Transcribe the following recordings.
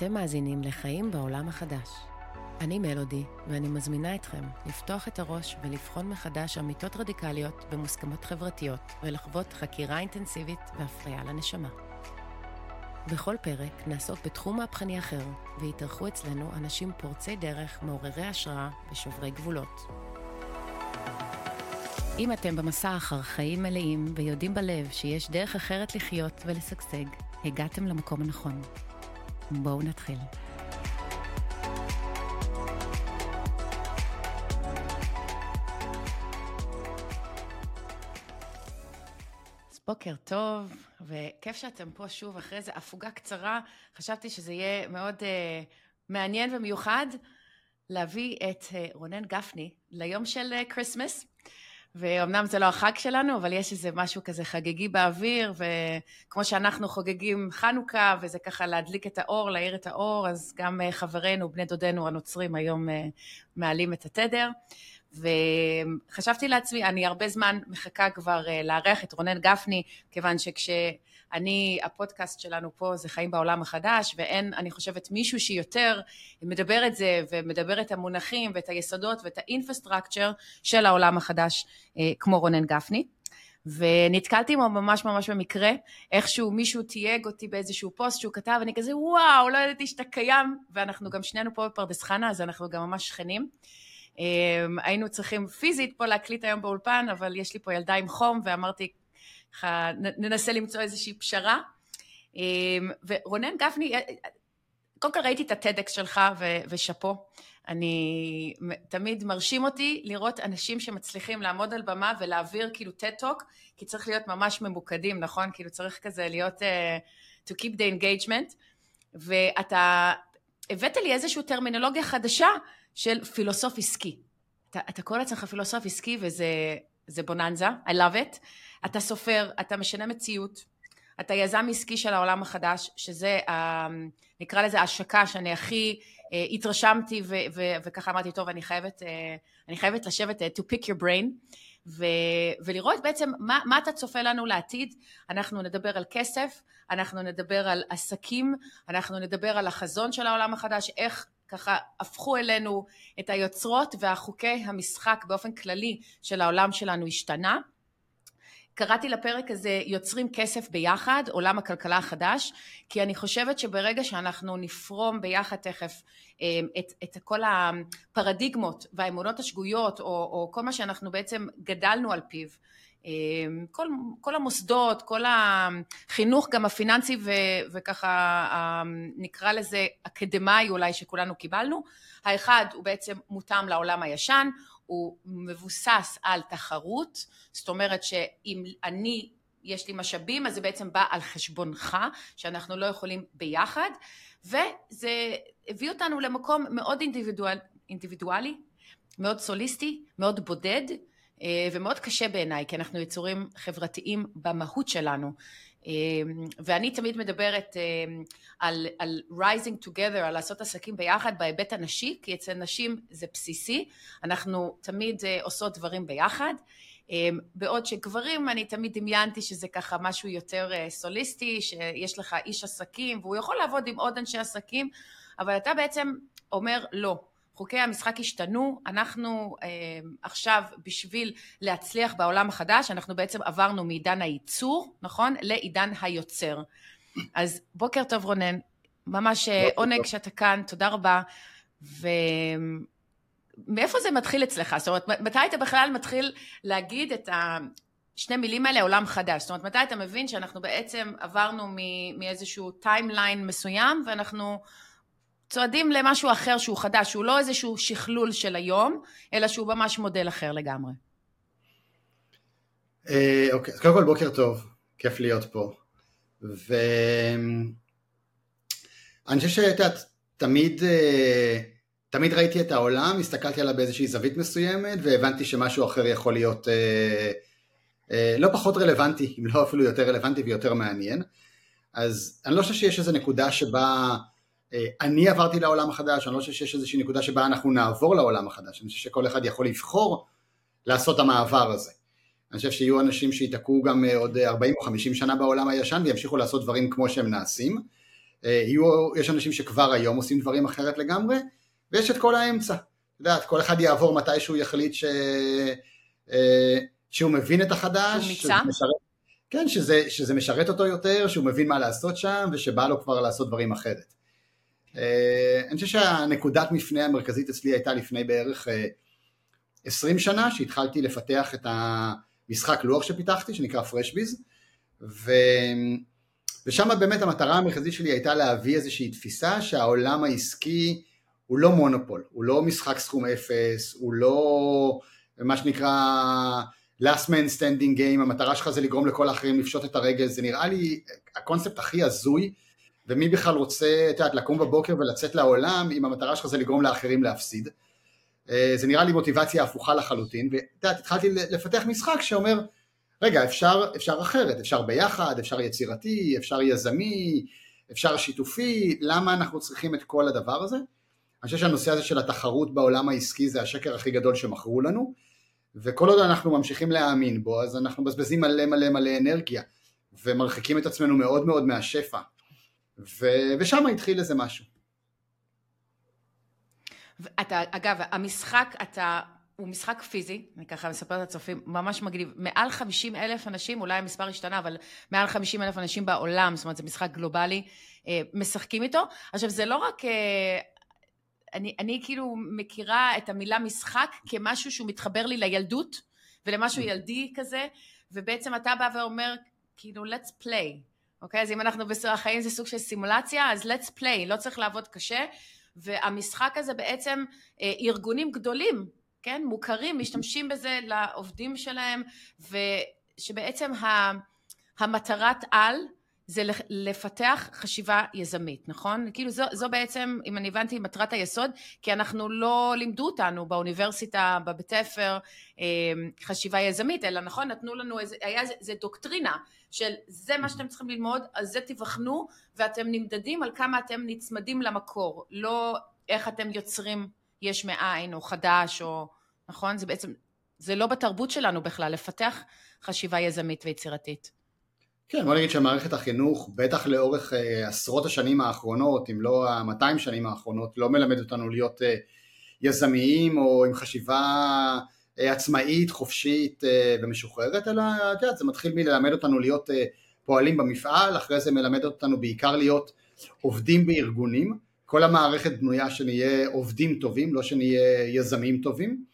אתם מאזינים לחיים בעולם החדש. אני מלודי, ואני מזמינה אתכם לפתוח את הראש ולבחון מחדש אמיתות רדיקליות במוסכמות חברתיות, ולחוות חקירה אינטנסיבית והפריה לנשמה. בכל פרק נעסוק בתחום מהפכני אחר, ויתארחו אצלנו אנשים פורצי דרך, מעוררי השראה ושוברי גבולות. אם אתם במסע אחר חיים מלאים ויודעים בלב שיש דרך אחרת לחיות ולשגשג, הגעתם למקום הנכון. בואו נתחיל. בוקר טוב, וכיף שאתם פה שוב אחרי איזו הפוגה קצרה. חשבתי שזה יהיה מאוד uh, מעניין ומיוחד להביא את uh, רונן גפני ליום של Christmas. Uh, ואומנם זה לא החג שלנו, אבל יש איזה משהו כזה חגיגי באוויר, וכמו שאנחנו חוגגים חנוכה, וזה ככה להדליק את האור, להאיר את האור, אז גם אה, חברינו, בני דודינו הנוצרים היום אה, מעלים את התדר. וחשבתי לעצמי, אני הרבה זמן מחכה כבר אה, לארח את רונן גפני, כיוון שכש... אני, הפודקאסט שלנו פה זה חיים בעולם החדש, ואין, אני חושבת, מישהו שיותר מדבר את זה ומדבר את המונחים ואת היסודות ואת ה infrastructure של העולם החדש, אה, כמו רונן גפני. ונתקלתי בו ממש ממש במקרה, איכשהו מישהו תייג אותי באיזשהו פוסט שהוא כתב, אני כזה וואו, לא ידעתי שאתה קיים, ואנחנו גם שנינו פה בפרדס חנה, אז אנחנו גם ממש שכנים. אה, היינו צריכים פיזית פה להקליט היום באולפן, אבל יש לי פה ילדה עם חום, ואמרתי, ככה ננסה למצוא איזושהי פשרה. אמ, ורונן גפני, אה, קודם כל ראיתי את ה TEDx שלך ושאפו. אני, תמיד מרשים אותי לראות אנשים שמצליחים לעמוד על במה ולהעביר כאילו TED talk, כי צריך להיות ממש ממוקדים, נכון? כאילו צריך כזה להיות, uh, to keep the engagement, ואתה הבאת לי איזושהי טרמינולוגיה חדשה של פילוסוף עסקי. אתה, אתה קורא לעצמך פילוסוף עסקי וזה בוננזה, I love it. אתה סופר, אתה משנה מציאות, אתה יזם עסקי של העולם החדש, שזה נקרא לזה השקה שאני הכי אה, התרשמתי ו- ו- וככה אמרתי, טוב, אני חייבת, אה, אני חייבת לשבת אה, to pick your brain ו- ולראות בעצם מה, מה אתה צופה לנו לעתיד. אנחנו נדבר על כסף, אנחנו נדבר על עסקים, אנחנו נדבר על החזון של העולם החדש, איך ככה הפכו אלינו את היוצרות והחוקי המשחק באופן כללי של העולם שלנו השתנה. קראתי לפרק הזה יוצרים כסף ביחד, עולם הכלכלה החדש, כי אני חושבת שברגע שאנחנו נפרום ביחד תכף אמ, את, את כל הפרדיגמות והאמונות השגויות, או, או כל מה שאנחנו בעצם גדלנו על פיו, אמ, כל, כל המוסדות, כל החינוך גם הפיננסי ו, וככה אמ, נקרא לזה אקדמאי אולי שכולנו קיבלנו, האחד הוא בעצם מותאם לעולם הישן, הוא מבוסס על תחרות, זאת אומרת שאם אני, יש לי משאבים, אז זה בעצם בא על חשבונך, שאנחנו לא יכולים ביחד, וזה הביא אותנו למקום מאוד אינדיבידואל, אינדיבידואלי, מאוד סוליסטי, מאוד בודד, אה, ומאוד קשה בעיניי, כי אנחנו יצורים חברתיים במהות שלנו. אמ, ואני תמיד מדברת אמ, על, על rising together, על לעשות עסקים ביחד בהיבט הנשי, כי אצל נשים זה בסיסי, אנחנו תמיד אה, עושות דברים ביחד. אמ, בעוד שגברים, אני תמיד דמיינתי שזה ככה משהו יותר אה, סוליסטי, שיש לך איש עסקים, והוא יכול לעבוד עם עוד אנשי עסקים, אבל אתה בעצם אומר לא. חוקי המשחק השתנו, אנחנו אה, עכשיו בשביל להצליח בעולם החדש, אנחנו בעצם עברנו מעידן הייצור, נכון? לעידן היוצר. אז בוקר טוב רונן, ממש אה, עונג שאתה כאן, תודה רבה. ומאיפה זה מתחיל אצלך? זאת אומרת, מתי אתה בכלל מתחיל להגיד את השני מילים האלה, עולם חדש? זאת אומרת, מתי אתה מבין שאנחנו בעצם עברנו מאיזשהו timeline מסוים, ואנחנו... צועדים למשהו אחר שהוא חדש, שהוא לא איזשהו שכלול של היום, אלא שהוא ממש מודל אחר לגמרי. אה, אוקיי, אז קודם כל בוקר טוב, כיף להיות פה. ואני חושב שאת יודעת, תמיד, אה, תמיד ראיתי את העולם, הסתכלתי עליו באיזושהי זווית מסוימת, והבנתי שמשהו אחר יכול להיות אה, לא פחות רלוונטי, אם לא אפילו יותר רלוונטי ויותר מעניין. אז אני לא חושב שיש איזו נקודה שבה אני עברתי לעולם החדש, אני לא חושב שיש איזושהי נקודה שבה אנחנו נעבור לעולם החדש, אני חושב שכל אחד יכול לבחור לעשות את המעבר הזה. אני חושב שיהיו אנשים שייתקעו גם אה, עוד 40 או 50 שנה בעולם הישן וימשיכו לעשות דברים כמו שהם נעשים, יהיו, יש אנשים שכבר היום עושים דברים אחרת לגמרי, ויש את כל האמצע. את יודעת, כל אחד יעבור מתי שהוא יחליט ש... שהוא מבין את החדש. שהוא מיצה? משרת, כן, שזה, שזה משרת אותו יותר, שהוא מבין מה לעשות שם, ושבא לו כבר לעשות דברים אחרת. אני חושב שהנקודת מפנה המרכזית אצלי הייתה לפני בערך 20 שנה, שהתחלתי לפתח את המשחק לוח שפיתחתי, שנקרא פרשביז, ו... ושם באמת המטרה המרכזית שלי הייתה להביא איזושהי תפיסה שהעולם העסקי הוא לא מונופול, הוא לא משחק סכום אפס, הוא לא מה שנקרא last man standing game, המטרה שלך זה לגרום לכל האחרים לפשוט את הרגל, זה נראה לי הקונספט הכי הזוי, ומי בכלל רוצה, את יודעת, לקום בבוקר ולצאת לעולם אם המטרה שלך זה לגרום לאחרים להפסיד. אה, זה נראה לי מוטיבציה הפוכה לחלוטין, ואת יודעת, התחלתי לפתח משחק שאומר, רגע, אפשר, אפשר אחרת, אפשר ביחד, אפשר יצירתי, אפשר יזמי, אפשר שיתופי, למה אנחנו צריכים את כל הדבר הזה? אני חושב שהנושא הזה של התחרות בעולם העסקי זה השקר הכי גדול שמכרו לנו, וכל עוד אנחנו ממשיכים להאמין בו, אז אנחנו מבזבזים מלא מלא מלא אנרגיה, ומרחיקים את עצמנו מאוד מאוד מהשפע, ו- ושם התחיל איזה משהו. אתה, אגב, המשחק, אתה, הוא משחק פיזי, אני ככה מספרת לצופים, ממש מגניב. מעל 50 אלף אנשים, אולי המספר השתנה, אבל מעל 50 אלף אנשים בעולם, זאת אומרת, זה משחק גלובלי, אה, משחקים איתו. עכשיו, זה לא רק... אה, אני, אני כאילו מכירה את המילה משחק כמשהו שהוא מתחבר לי לילדות ולמשהו ילדי כזה, ובעצם אתה בא ואומר, כאילו, let's play, אוקיי? אז אם אנחנו בסדר החיים זה סוג של סימולציה, אז let's play, לא צריך לעבוד קשה. והמשחק הזה בעצם אה, ארגונים גדולים, כן, מוכרים, משתמשים בזה לעובדים שלהם, ושבעצם המטרת על זה לפתח חשיבה יזמית, נכון? כאילו זו, זו בעצם, אם אני הבנתי, מטרת היסוד, כי אנחנו לא לימדו אותנו באוניברסיטה, בבית ספר, אה, חשיבה יזמית, אלא נכון, נתנו לנו איזה, היה איזה דוקטרינה של זה מה שאתם צריכים ללמוד, אז זה תיבחנו, ואתם נמדדים על כמה אתם נצמדים למקור, לא איך אתם יוצרים יש מאין, או חדש, או, נכון? זה בעצם, זה לא בתרבות שלנו בכלל, לפתח חשיבה יזמית ויצירתית. כן, בוא נגיד שמערכת החינוך, בטח לאורך uh, עשרות השנים האחרונות, אם לא ה-200 שנים האחרונות, לא מלמד אותנו להיות uh, יזמיים או עם חשיבה עצמאית, חופשית uh, ומשוחררת, אלא את יודעת, זה מתחיל מללמד אותנו להיות uh, פועלים במפעל, אחרי זה מלמד אותנו בעיקר להיות עובדים בארגונים, כל המערכת בנויה שנהיה עובדים טובים, לא שנהיה יזמים טובים,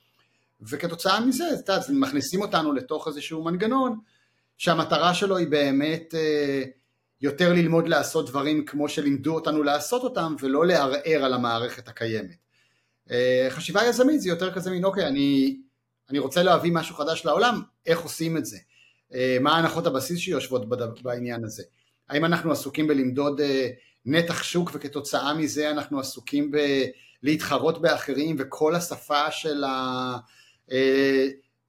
וכתוצאה מזה, את יודעת, מכניסים אותנו לתוך איזשהו מנגנון שהמטרה שלו היא באמת אה, יותר ללמוד לעשות דברים כמו שלימדו אותנו לעשות אותם ולא לערער על המערכת הקיימת. אה, חשיבה יזמית זה יותר כזה מין אוקיי אני, אני רוצה להביא משהו חדש לעולם, איך עושים את זה? אה, מה הנחות הבסיס שיושבות בעניין הזה? האם אנחנו עסוקים בלמדוד נתח שוק וכתוצאה מזה אנחנו עסוקים בלהתחרות באחרים וכל השפה של, ה,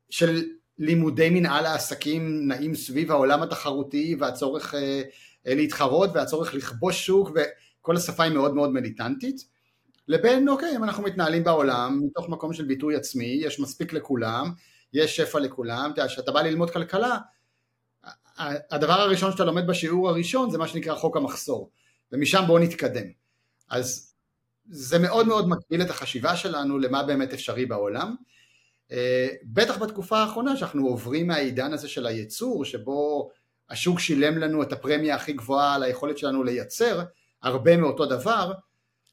של לימודי מנהל העסקים נעים סביב העולם התחרותי והצורך אה, אה, להתחרות והצורך לכבוש שוק וכל השפה היא מאוד מאוד מליטנטית לבין אוקיי אם אנחנו מתנהלים בעולם מתוך מקום של ביטוי עצמי יש מספיק לכולם יש שפע לכולם כשאתה בא ללמוד כלכלה הדבר הראשון שאתה לומד בשיעור הראשון זה מה שנקרא חוק המחסור ומשם בואו נתקדם. אז זה מאוד מאוד מקביל את החשיבה שלנו למה באמת אפשרי בעולם. אה, בטח בתקופה האחרונה שאנחנו עוברים מהעידן הזה של הייצור שבו השוק שילם לנו את הפרמיה הכי גבוהה על היכולת שלנו לייצר הרבה מאותו דבר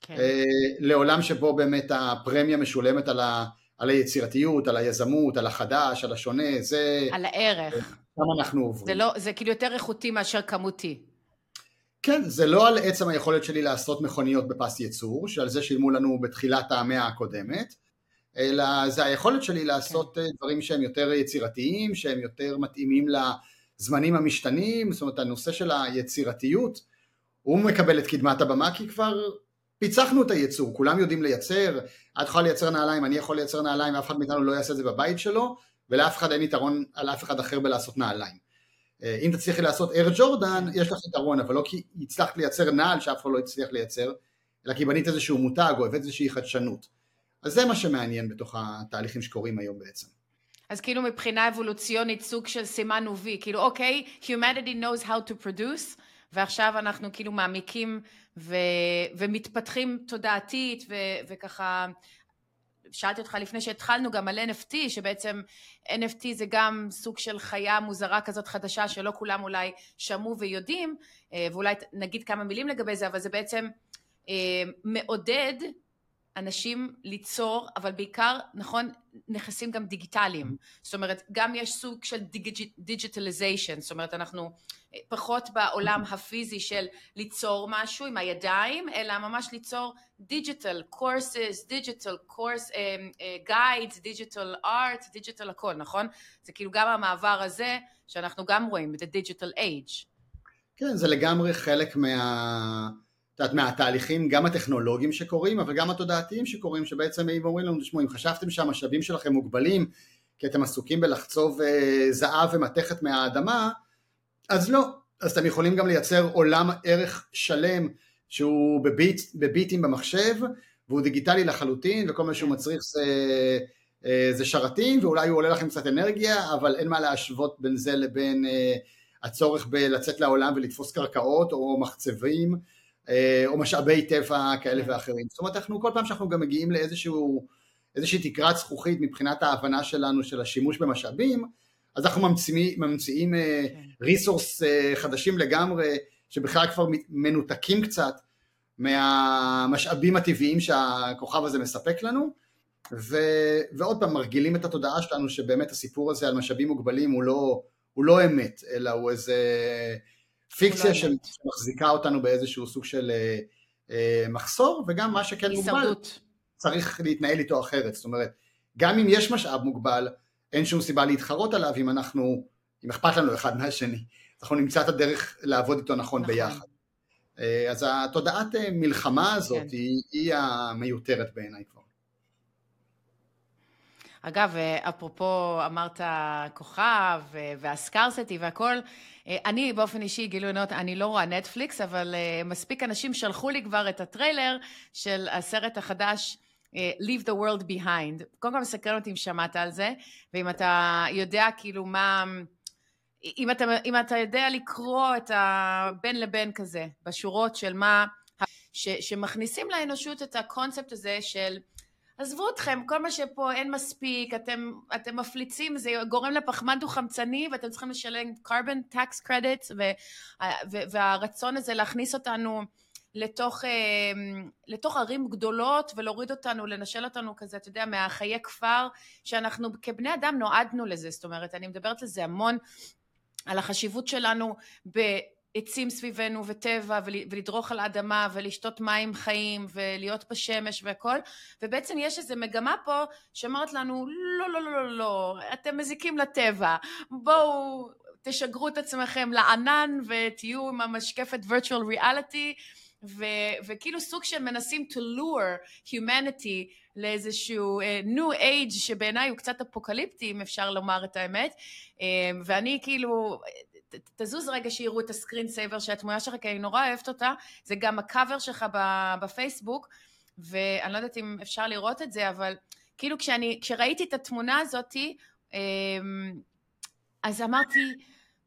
כן. אה, לעולם שבו באמת הפרמיה משולמת על, ה, על היצירתיות, על היזמות, על החדש, על השונה, זה... על הערך. שם אנחנו עוברים. זה, לא, זה כאילו יותר איכותי מאשר כמותי. כן, זה לא על עצם היכולת שלי לעשות מכוניות בפס ייצור, שעל זה שילמו לנו בתחילת המאה הקודמת, אלא זה היכולת שלי לעשות כן. דברים שהם יותר יצירתיים, שהם יותר מתאימים לזמנים המשתנים, זאת אומרת הנושא של היצירתיות, הוא מקבל את קדמת הבמה כי כבר פיצחנו את הייצור, כולם יודעים לייצר, את יכולה לייצר נעליים, אני יכול לייצר נעליים, אף אחד מאיתנו לא יעשה את זה בבית שלו, ולאף אחד אין יתרון על אף אחד אחר בלעשות נעליים. אה, אם תצליחי לעשות אר ג'ורדן, יש לך יתרון, אבל לא כי הצלחת לייצר נעל שאף אחד לא הצליח לייצר, אלא כי בנית איזשהו מותג או הבאת איזושהי חדשנות. אז זה מה שמעניין בתוך התהליכים שקורים היום בעצם. אז כאילו מבחינה אבולוציונית סוג של סימן וי, כאילו אוקיי, humanity knows how to produce, ועכשיו אנחנו כאילו מעמיקים ו, ומתפתחים תודעתית ו, וככה שאלתי אותך לפני שהתחלנו גם על NFT, שבעצם NFT זה גם סוג של חיה מוזרה כזאת חדשה שלא כולם אולי שמעו ויודעים, אה, ואולי נגיד כמה מילים לגבי זה, אבל זה בעצם אה, מעודד אנשים ליצור, אבל בעיקר, נכון, נכסים גם דיגיטליים. זאת אומרת, גם יש סוג של דיגיטליזיישן, זאת אומרת, אנחנו אה, פחות בעולם הפיזי של ליצור משהו עם הידיים, אלא ממש ליצור דיגיטל קורסס, דיגיטל קורס, גיידס, דיגיטל ארט, דיגיטל הכל, נכון? זה כאילו גם המעבר הזה, שאנחנו גם רואים, את ה-digital age. כן, זה לגמרי חלק מה... את יודעת, מהתהליכים גם הטכנולוגיים שקורים, אבל גם התודעתיים שקורים, שבעצם באים ואומרים לנו, תשמעו, אם חשבתם שהמשאבים שלכם מוגבלים, כי אתם עסוקים בלחצוב אה, זהב ומתכת מהאדמה, אז לא. אז אתם יכולים גם לייצר עולם ערך שלם שהוא בביט, בביטים במחשב, והוא דיגיטלי לחלוטין, וכל מה שהוא מצריך זה, אה, זה שרתים, ואולי הוא עולה לכם קצת אנרגיה, אבל אין מה להשוות בין זה לבין אה, הצורך בלצאת לעולם ולתפוס קרקעות או מחצבים. אה, או משאבי טבע כאלה כן. ואחרים. זאת אומרת, אנחנו כל פעם שאנחנו גם מגיעים לאיזשהו, איזושהי תקרת זכוכית מבחינת ההבנה שלנו של השימוש במשאבים, אז אנחנו ממציאים, ממציאים ריסורס כן. אה, חדשים לגמרי, שבכלל כבר מנותקים קצת מהמשאבים הטבעיים שהכוכב הזה מספק לנו, ו, ועוד פעם מרגילים את התודעה שלנו שבאמת הסיפור הזה על משאבים מוגבלים הוא לא, הוא לא אמת, אלא הוא איזה פיקציה שמחזיקה אותנו באיזשהו סוג של אה, אה, מחסור, וגם מה שכן מוגבל, צריך להתנהל איתו אחרת. זאת אומרת, גם אם יש משאב מוגבל, אין שום סיבה להתחרות עליו אם אנחנו, אם אכפת לנו אחד מהשני. אנחנו נמצא את הדרך לעבוד איתו נכון, נכון. ביחד. אה, אז התודעת מלחמה הזאת כן. היא, היא המיותרת בעיניי כבר. אגב, אפרופו אמרת כוכב והסקרסטי והכל, אני באופן אישי, גילוי נאות, אני לא רואה נטפליקס, אבל מספיק אנשים שלחו לי כבר את הטריילר של הסרט החדש Leave the World Behind. קודם כל מסקרן אותי אם שמעת על זה, ואם אתה יודע כאילו מה... אם אתה, אם אתה יודע לקרוא את הבין לבין כזה, בשורות של מה... ש, שמכניסים לאנושות את הקונספט הזה של עזבו אתכם, כל מה שפה אין מספיק, אתם, אתם מפליצים, זה גורם לפחמן דו-חמצני ואתם צריכים לשלם carbon tax credits ו, ו, והרצון הזה להכניס אותנו לתוך, אה, לתוך ערים גדולות ולהוריד אותנו, לנשל אותנו כזה, אתה יודע, מהחיי כפר, שאנחנו כבני אדם נועדנו לזה, זאת אומרת, אני מדברת על זה המון, על החשיבות שלנו ב... עצים סביבנו וטבע ולדרוך על האדמה ולשתות מים חיים ולהיות בשמש והכל. ובעצם יש איזו מגמה פה שאומרת לנו לא לא לא לא לא אתם מזיקים לטבע. בואו תשגרו את עצמכם לענן ותהיו עם המשקפת virtual reality. ו, וכאילו סוג של מנסים to lure humanity לאיזשהו uh, new age שבעיניי הוא קצת אפוקליפטי אם אפשר לומר את האמת. uh, ואני כאילו תזוז רגע שיראו את ה screen saver של התמונה שלך, כי אני נורא אוהבת אותה, זה גם הקאבר שלך בפייסבוק, ואני לא יודעת אם אפשר לראות את זה, אבל כאילו כשאני, כשראיתי את התמונה הזאתי, אמ, אז אמרתי,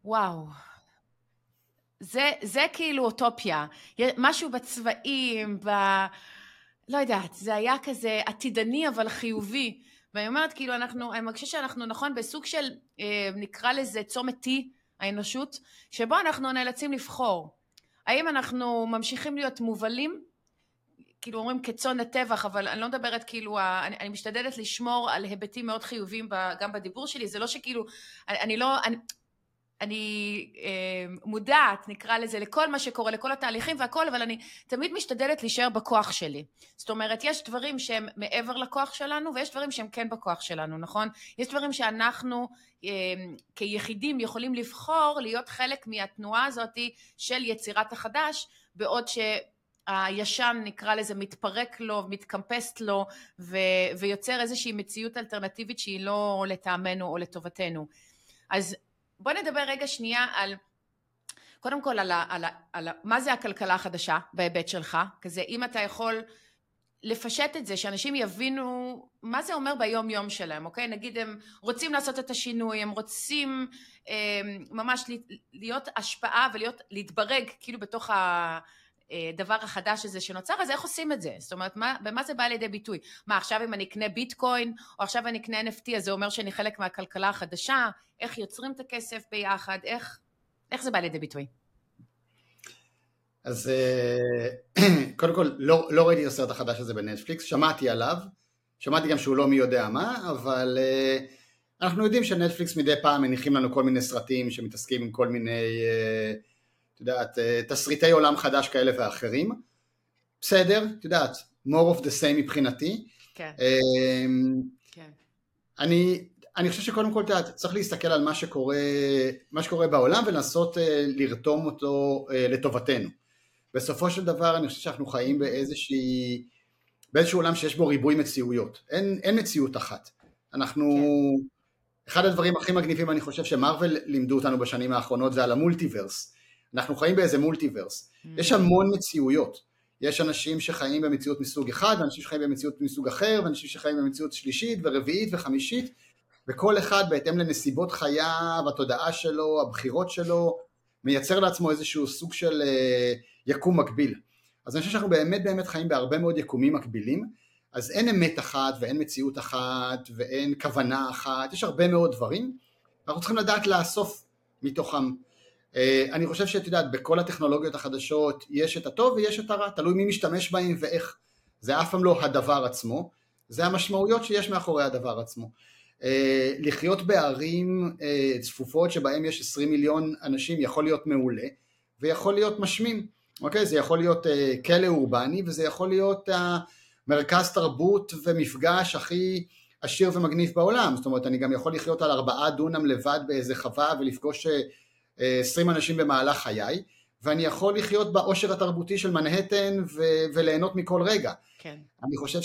וואו, זה, זה כאילו אוטופיה, משהו בצבעים, ב... לא יודעת, זה היה כזה עתידני אבל חיובי, ואני אומרת כאילו אנחנו, אני מרגישה שאנחנו נכון בסוג של אה, נקרא לזה צומת T האנושות, שבו אנחנו נאלצים לבחור. האם אנחנו ממשיכים להיות מובלים, כאילו אומרים כצאן לטבח, אבל אני לא מדברת כאילו, אני, אני משתדלת לשמור על היבטים מאוד חיוביים גם בדיבור שלי, זה לא שכאילו, אני, אני לא, אני, אני אה, מודעת, נקרא לזה, לכל מה שקורה, לכל התהליכים והכל, אבל אני תמיד משתדלת להישאר בכוח שלי. זאת אומרת, יש דברים שהם מעבר לכוח שלנו, ויש דברים שהם כן בכוח שלנו, נכון? יש דברים שאנחנו אה, כיחידים יכולים לבחור להיות חלק מהתנועה הזאת של יצירת החדש, בעוד שהישן נקרא לזה מתפרק לו, מתקמפסט לו ו- ויוצר איזושהי מציאות אלטרנטיבית שהיא לא לטעמנו או לטובתנו. אז בוא נדבר רגע שנייה על, קודם כל על, ה, על, ה, על ה, מה זה הכלכלה החדשה בהיבט שלך, כזה אם אתה יכול לפשט את זה, שאנשים יבינו מה זה אומר ביום יום שלהם, אוקיי? נגיד הם רוצים לעשות את השינוי, הם רוצים אה, ממש להיות השפעה ולהיות, להתברג כאילו בתוך ה... הדבר החדש הזה שנוצר, אז איך עושים את זה? זאת אומרת, מה, במה זה בא לידי ביטוי? מה, עכשיו אם אני אקנה ביטקוין, או עכשיו אני אקנה NFT, אז זה אומר שאני חלק מהכלכלה החדשה? איך יוצרים את הכסף ביחד? איך, איך זה בא לידי ביטוי? אז אה, קודם כל, לא, לא ראיתי את הסרט החדש הזה בנטפליקס, שמעתי עליו, שמעתי גם שהוא לא מי יודע מה, אבל uh, אנחנו יודעים שנטפליקס מדי פעם מניחים לנו כל מיני סרטים שמתעסקים עם כל מיני, את יודעת, uh, תסריטי עולם חדש כאלה ואחרים. בסדר, את יודעת, more of the same מבחינתי. כן. Uh, כן. אני, אני חושב שקודם כל אתה צריך להסתכל על מה שקורה, מה שקורה בעולם ולנסות uh, לרתום אותו uh, לטובתנו. בסופו של דבר אני חושב שאנחנו חיים באיזושהי, באיזשהו עולם שיש בו ריבוי מציאויות. אין, אין מציאות אחת. אנחנו... כן. אחד הדברים הכי מגניבים אני חושב שמרוויל לימדו אותנו בשנים האחרונות זה על המולטיברס. אנחנו חיים באיזה מולטיברס. Mm. יש המון מציאויות. יש אנשים שחיים במציאות מסוג אחד, ואנשים שחיים במציאות מסוג אחר, ואנשים שחיים במציאות שלישית ורביעית וחמישית, וכל אחד בהתאם לנסיבות חייו, התודעה שלו, הבחירות שלו, מייצר לעצמו איזשהו סוג של uh, יקום מקביל. אז אני חושב שאנחנו באמת באמת חיים בהרבה מאוד יקומים מקבילים, אז אין אמת אחת ואין מציאות אחת ואין כוונה אחת, יש הרבה מאוד דברים, אנחנו צריכים לדעת לאסוף מתוכם. אה, אני חושב שאת יודעת, בכל הטכנולוגיות החדשות יש את הטוב ויש את הרע, תלוי מי משתמש בהם ואיך. זה אף פעם לא הדבר עצמו, זה המשמעויות שיש מאחורי הדבר עצמו. אה, לחיות בערים אה, צפופות שבהם יש 20 מיליון אנשים יכול להיות מעולה ויכול להיות משמים, אוקיי? זה יכול להיות כלא אורבני וזה יכול להיות מרכז תרבות ומפגש הכי עשיר ומגניב בעולם, זאת אומרת אני גם יכול לחיות על ארבעה דונם לבד באיזה חווה ולפגוש אה, עשרים אנשים במהלך חיי ואני יכול לחיות באושר התרבותי של מנהטן ו- וליהנות מכל רגע. כן. אני חושב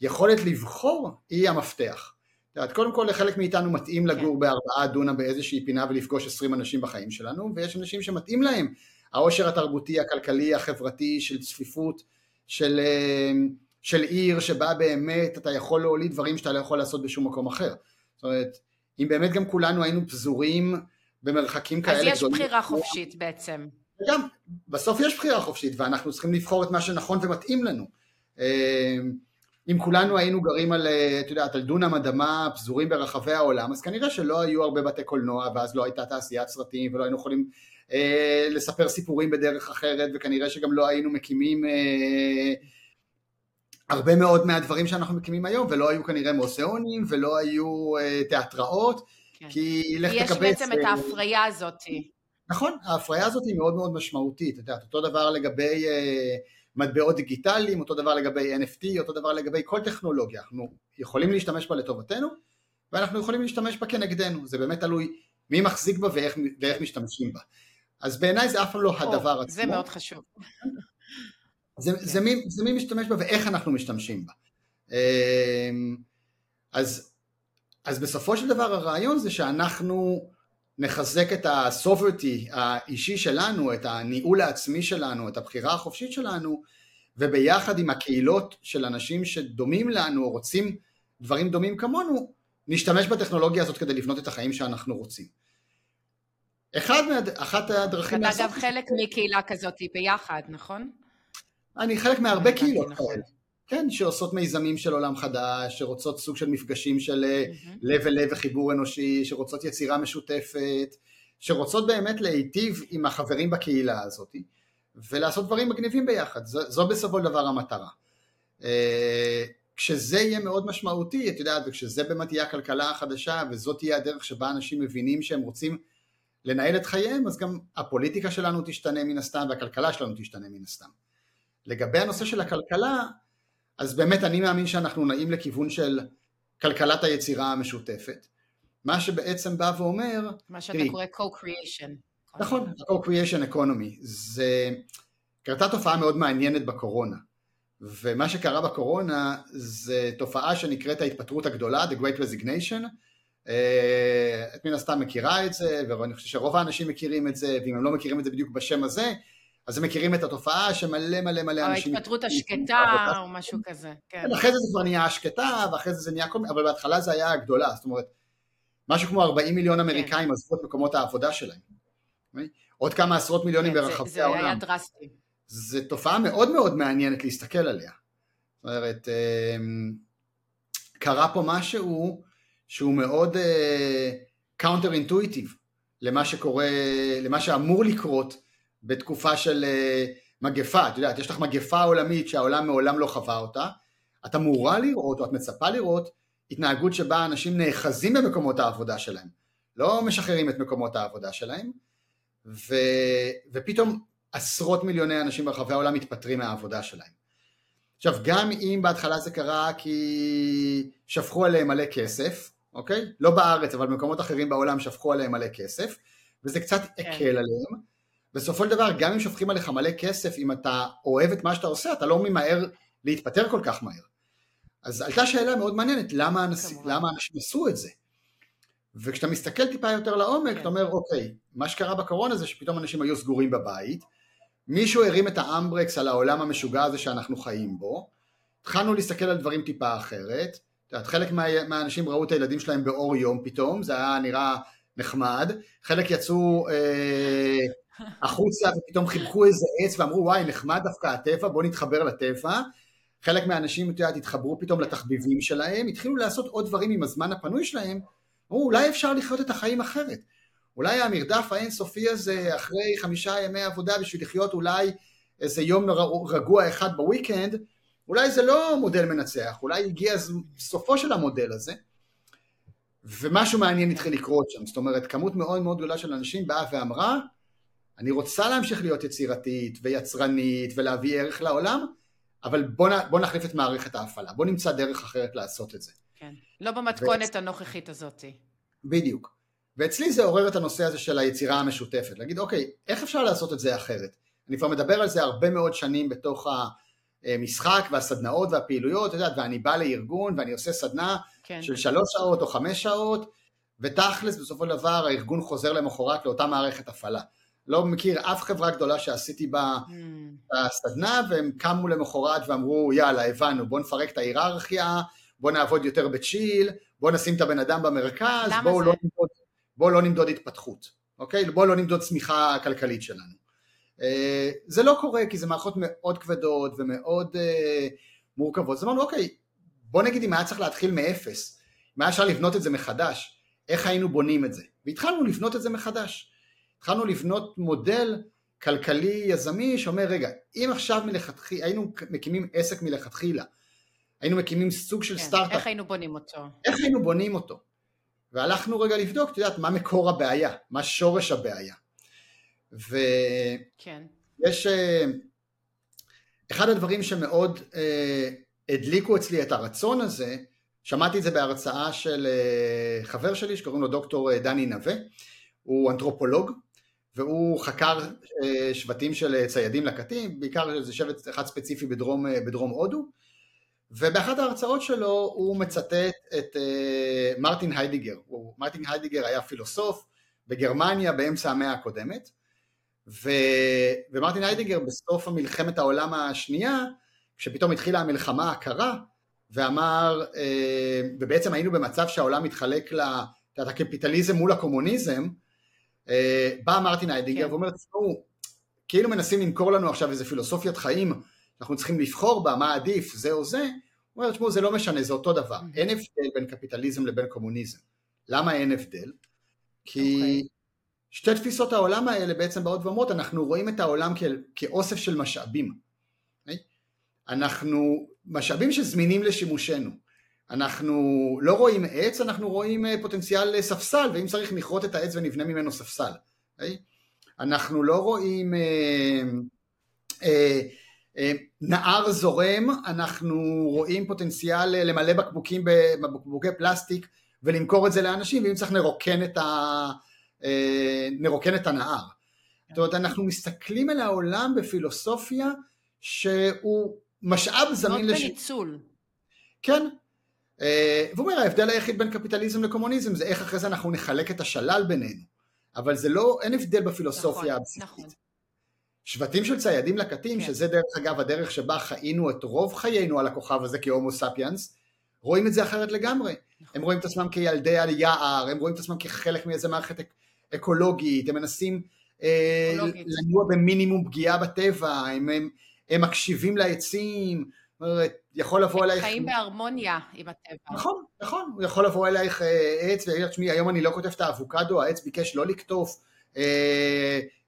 שהיכולת שה- לבחור היא המפתח. יודעת, קודם כל לחלק מאיתנו מתאים כן. לגור כן. בארבעה דונם באיזושהי פינה ולפגוש עשרים אנשים בחיים שלנו ויש אנשים שמתאים להם העושר התרבותי, הכלכלי, החברתי של צפיפות של, אה, של עיר שבה באמת אתה יכול להוליד דברים שאתה לא יכול לעשות בשום מקום אחר. זאת אומרת, אם באמת גם כולנו היינו פזורים במרחקים כאלה גדולים. אז יש בחירה חופשית בעצם. גם, בסוף יש בחירה חופשית ואנחנו צריכים לבחור את מה שנכון ומתאים לנו. אה, אם כולנו היינו גרים על, אה, את יודעת, על דונם אדמה פזורים ברחבי העולם, אז כנראה שלא היו הרבה בתי קולנוע ואז לא הייתה תעשיית סרטים ולא היינו יכולים אה, לספר סיפורים בדרך אחרת וכנראה שגם לא היינו מקימים אה, הרבה מאוד מהדברים שאנחנו מקימים היום ולא היו כנראה מוזיאונים ולא היו אה, תיאטראות כן. כי לך תקבץ... יש בעצם את ההפריה הזאת. נכון, ההפריה הזאת היא מאוד מאוד משמעותית, את יודעת, אותו דבר לגבי מטבעות דיגיטליים, אותו דבר לגבי NFT, אותו דבר לגבי כל טכנולוגיה, אנחנו יכולים להשתמש בה לטובתנו ואנחנו יכולים להשתמש בה כנגדנו, זה באמת תלוי מי מחזיק בה ואיך, ואיך משתמשים בה. אז בעיניי זה אף פעם לא הדבר עצמו. זה מאוד חשוב. זה, כן. זה, מי, זה מי משתמש בה ואיך אנחנו משתמשים בה. אמ, אז, אז בסופו של דבר הרעיון זה שאנחנו נחזק את הסוברטי האישי שלנו, את הניהול העצמי שלנו, את הבחירה החופשית שלנו, וביחד עם הקהילות של אנשים שדומים לנו או רוצים דברים דומים כמונו, נשתמש בטכנולוגיה הזאת כדי לבנות את החיים שאנחנו רוצים. אחד. אחת הדרכים. אתה אגב חלק מקהילה כזאת ביחד, נכון? אני חלק מהרבה קהילות נכון. כאלה. כן, שעושות מיזמים של עולם חדש, שרוצות סוג של מפגשים של mm-hmm. לב אל לב וחיבור אנושי, שרוצות יצירה משותפת, שרוצות באמת להיטיב עם החברים בקהילה הזאת, ולעשות דברים מגניבים ביחד, זו, זו בסופו של דבר המטרה. אה, כשזה יהיה מאוד משמעותי, את יודעת, וכשזה באמת יהיה הכלכלה החדשה, וזאת תהיה הדרך שבה אנשים מבינים שהם רוצים לנהל את חייהם, אז גם הפוליטיקה שלנו תשתנה מן הסתם והכלכלה שלנו תשתנה מן הסתם. לגבי הנושא של הכלכלה, אז באמת אני מאמין שאנחנו נעים לכיוון של כלכלת היצירה המשותפת. מה שבעצם בא ואומר... מה שאתה תראי, קורא co-creation. נכון, co-creation economy. זה... קרתה תופעה מאוד מעניינת בקורונה. ומה שקרה בקורונה זה תופעה שנקראת ההתפטרות הגדולה, The Great Resignation, אה, את מן הסתם מכירה את זה, ואני חושב שרוב האנשים מכירים את זה, ואם הם לא מכירים את זה בדיוק בשם הזה, אז הם מכירים את התופעה שמלא מלא מלא אנשים... או ההתפטרות השקטה או משהו כזה, כן. אחרי זה זה כבר נהיה השקטה, ואחרי זה זה נהיה כל מיני, אבל בהתחלה זה היה הגדולה, זאת אומרת, משהו כמו 40 מיליון אמריקאים כן. עזבו את מקומות העבודה שלהם. עוד כמה עשרות מיליונים כן, ברחבי זה, העולם. זה היה דרסטי. זו תופעה מאוד מאוד מעניינת להסתכל עליה. זאת אומרת, אמ, קרה פה משהו שהוא מאוד counter uh, intuitive למה שקורה, למה שאמור לקרות בתקופה של uh, מגפה. את יודעת, יש לך מגפה עולמית שהעולם מעולם לא חווה אותה, את אמורה לראות או את מצפה לראות התנהגות שבה אנשים נאחזים במקומות העבודה שלהם, לא משחררים את מקומות העבודה שלהם, ו, ופתאום עשרות מיליוני אנשים ברחבי העולם מתפטרים מהעבודה שלהם. עכשיו, גם אם בהתחלה זה קרה כי שפכו עליהם מלא כסף, אוקיי? לא בארץ, אבל במקומות אחרים בעולם שפכו עליהם מלא כסף, וזה קצת כן. הקל עליהם. בסופו של דבר, גם אם שופכים עליך מלא כסף, אם אתה אוהב את מה שאתה עושה, אתה לא ממהר להתפטר כל כך מהר. אז עלתה שאלה מאוד מעניינת, למה, אנש, למה אנשים עשו את זה? וכשאתה מסתכל טיפה יותר לעומק, כן. אתה אומר, אוקיי, מה שקרה בקורונה זה שפתאום אנשים היו סגורים בבית, מישהו הרים את האמברקס על העולם המשוגע הזה שאנחנו חיים בו, התחלנו להסתכל על דברים טיפה אחרת, יודעת, חלק מה, מהאנשים ראו את הילדים שלהם באור יום פתאום, זה היה נראה נחמד, חלק יצאו אה, החוצה ופתאום חיבקו איזה עץ ואמרו וואי נחמד דווקא הטבע, בואו נתחבר לטבע, חלק מהאנשים, את יודעת, התחברו פתאום לתחביבים שלהם, התחילו לעשות עוד דברים עם הזמן הפנוי שלהם, אמרו אולי אפשר לחיות את החיים אחרת, אולי המרדף האינסופי הזה אחרי חמישה ימי עבודה בשביל לחיות אולי איזה יום רגוע אחד בוויקנד, אולי זה לא מודל מנצח, אולי הגיע סופו של המודל הזה, ומשהו מעניין התחיל לקרות שם, זאת אומרת כמות מאוד מאוד גדולה של אנשים באה ואמרה, אני רוצה להמשיך להיות יצירתית ויצרנית ולהביא ערך לעולם, אבל בוא, בוא נחליף את מערכת ההפעלה, בוא נמצא דרך אחרת לעשות את זה. כן, לא במתכונת ו... הנוכחית הזאת. בדיוק. ואצלי זה עורר את הנושא הזה של היצירה המשותפת, להגיד אוקיי, איך אפשר לעשות את זה אחרת? אני כבר מדבר על זה הרבה מאוד שנים בתוך המשחק והסדנאות והפעילויות, את יודעת, ואני בא לארגון ואני עושה סדנה כן. של שלוש שעות או חמש שעות, ותכלס בסופו של דבר הארגון חוזר למחרת לאותה מערכת הפעלה. לא מכיר אף חברה גדולה שעשיתי בה mm. הסדנה והם קמו למחרת ואמרו יאללה הבנו בוא נפרק את ההיררכיה, בוא נעבוד יותר בצ'יל, בוא נשים את הבן אדם במרכז, בואו לא נמדוד, בוא לא נמדוד התפתחות, אוקיי? בואו לא נמדוד צמיחה כלכלית שלנו. אה, זה לא קורה כי זה מערכות מאוד כבדות ומאוד אה, מורכבות, אז אמרנו אוקיי, בוא נגיד אם היה צריך להתחיל מאפס, אם היה אפשר לבנות את זה מחדש, איך היינו בונים את זה? והתחלנו לבנות את זה מחדש. התחלנו לבנות מודל כלכלי יזמי שאומר רגע, אם עכשיו מלכתחילה, היינו מקימים עסק מלכתחילה, היינו מקימים סוג של כן, סטארט-אפ. איך היינו בונים אותו? איך היינו בונים אותו? והלכנו רגע לבדוק, את יודעת, מה מקור הבעיה, מה שורש הבעיה. ויש, כן. אה, אחד הדברים שמאוד אה, הדליקו אצלי את הרצון הזה, שמעתי את זה בהרצאה של אה, חבר שלי שקוראים לו דוקטור דני נווה, הוא אנתרופולוג, והוא חקר שבטים של ציידים לקטים, בעיקר זה שבט אחד ספציפי בדרום, בדרום הודו, ובאחת ההרצאות שלו הוא מצטט את מרטין היידגר, מרטין היידגר היה פילוסוף בגרמניה באמצע המאה הקודמת, ו... ומרטין היידגר בסוף המלחמת העולם השנייה, כשפתאום התחילה המלחמה הקרה, ואמר, אה, ובעצם היינו במצב שהעולם מתחלק לקפיטליזם מול הקומוניזם, אה, בא מרטין היידיגר כן. ואומר, תשמעו, כאילו מנסים למכור לנו עכשיו איזה פילוסופיית חיים, אנחנו צריכים לבחור בה, מה עדיף, זה או זה, הוא אומר, תשמעו, זה לא משנה, זה אותו דבר, mm-hmm. אין הבדל בין קפיטליזם לבין קומוניזם. למה אין הבדל? כי okay. אוקיי. שתי תפיסות העולם האלה בעצם באות ואומרות אנחנו רואים את העולם כ- כאוסף של משאבים. Okay? אנחנו משאבים שזמינים לשימושנו. אנחנו לא רואים עץ, אנחנו רואים אה, פוטנציאל ספסל, ואם צריך נכרות את העץ ונבנה ממנו ספסל. Okay? אנחנו לא רואים אה, אה, אה, נהר זורם, אנחנו רואים פוטנציאל למלא בקבוקים בבקבוקי פלסטיק ולמכור את זה לאנשים, ואם צריך נרוקן את ה... אה, נרוקן את הנהר. כן. זאת אומרת, אנחנו מסתכלים על העולם בפילוסופיה שהוא משאב זמין לש... מאוד בניצול. כן. אה, והוא אומר, ההבדל היחיד בין קפיטליזם לקומוניזם זה איך אחרי זה אנחנו נחלק את השלל בינינו. אבל זה לא, אין הבדל בפילוסופיה נכון, הבסיסית. נכון. שבטים של ציידים לקטים, כן. שזה דרך אגב הדרך שבה חיינו את רוב חיינו על הכוכב הזה כהומו ספיאנס, רואים את זה אחרת לגמרי. נכון. הם רואים את עצמם כילדי היער, הם רואים את עצמם כחלק מאיזה מערכת אקולוגית, הם מנסים לנוע במינימום פגיעה בטבע, הם, הם, הם מקשיבים לעצים, יכול לבוא אלייך... חיים בהרמוניה עם הטבע. נכון, נכון, הוא יכול לבוא אלייך עץ ויגיד לך, תשמעי, היום אני לא כותב את האבוקדו, העץ ביקש לא לקטוף,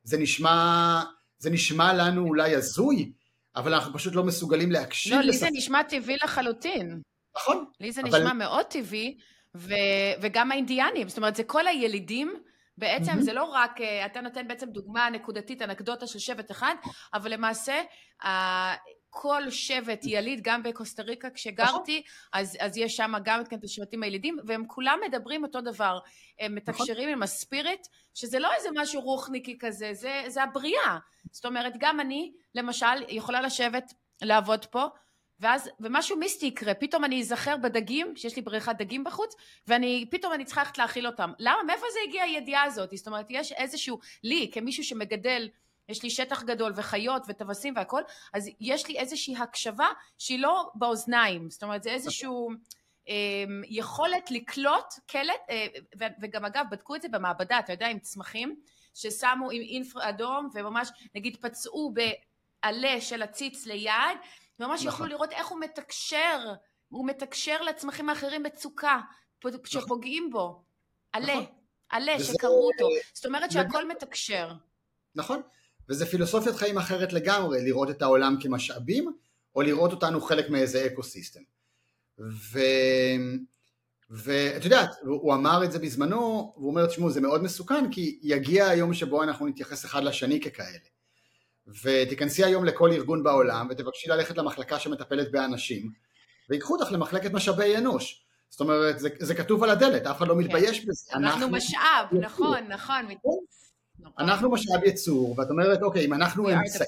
זה נשמע, זה נשמע לנו אולי הזוי, אבל אנחנו פשוט לא מסוגלים להקשיב. לא, לי זה נשמע טבעי לחלוטין. נכון. לי זה אבל... נשמע מאוד טבעי, ו... וגם האינדיאנים, זאת אומרת, זה כל הילידים, בעצם mm-hmm. זה לא רק, אה, אתה נותן בעצם דוגמה נקודתית, אנקדוטה של שבט אחד, אבל למעשה, כל שבט יליד, גם בקוסטה ריקה כשגרתי, נכון. אז, אז יש שם גם את השבטים הילידים, והם כולם מדברים אותו דבר. הם נכון. מתקשרים עם הספיריט, שזה לא איזה משהו רוחניקי כזה, זה, זה הבריאה. זאת אומרת, גם אני, למשל, יכולה לשבת, לעבוד פה, ואז, ומשהו מיסטי יקרה, פתאום אני אזכר בדגים, שיש לי בריכת דגים בחוץ, ואני, פתאום אני צריכה ללכת להאכיל אותם. למה? מאיפה זה הגיע הידיעה הזאת? זאת אומרת, יש איזשהו, לי, כמישהו שמגדל, יש לי שטח גדול וחיות וטווסים והכל, אז יש לי איזושהי הקשבה שהיא לא באוזניים, זאת אומרת, זה איזשהו... אמ, יכולת לקלוט קלט, אה, וגם אגב בדקו את זה במעבדה, אתה יודע, עם צמחים, ששמו עם אינפרה אדום וממש נגיד פצעו בעלה של הציץ ליד, ממש נכון. יכלו לראות איך הוא מתקשר, הוא מתקשר לצמחים האחרים מצוקה, נכון. שפוגעים בו. עלה, נכון. עלה שקראו אותו. זאת אומרת שהכל מתקשר. נכון, וזה פילוסופיית חיים אחרת לגמרי, לראות את העולם כמשאבים, או לראות אותנו חלק מאיזה אקו סיסטם. ואת יודעת, הוא אמר את זה בזמנו, והוא אומר, תשמעו, זה מאוד מסוכן, כי יגיע היום שבו אנחנו נתייחס אחד לשני ככאלה. ותיכנסי היום לכל ארגון בעולם ותבקשי ללכת למחלקה שמטפלת באנשים ויקחו אותך למחלקת משאבי אנוש זאת אומרת זה, זה כתוב על הדלת אף אחד לא כן. מתבייש בזה אנחנו, אנחנו משאב. נכון נכון אנחנו משאב יצור ואת אומרת אוקיי אם אנחנו אמצעי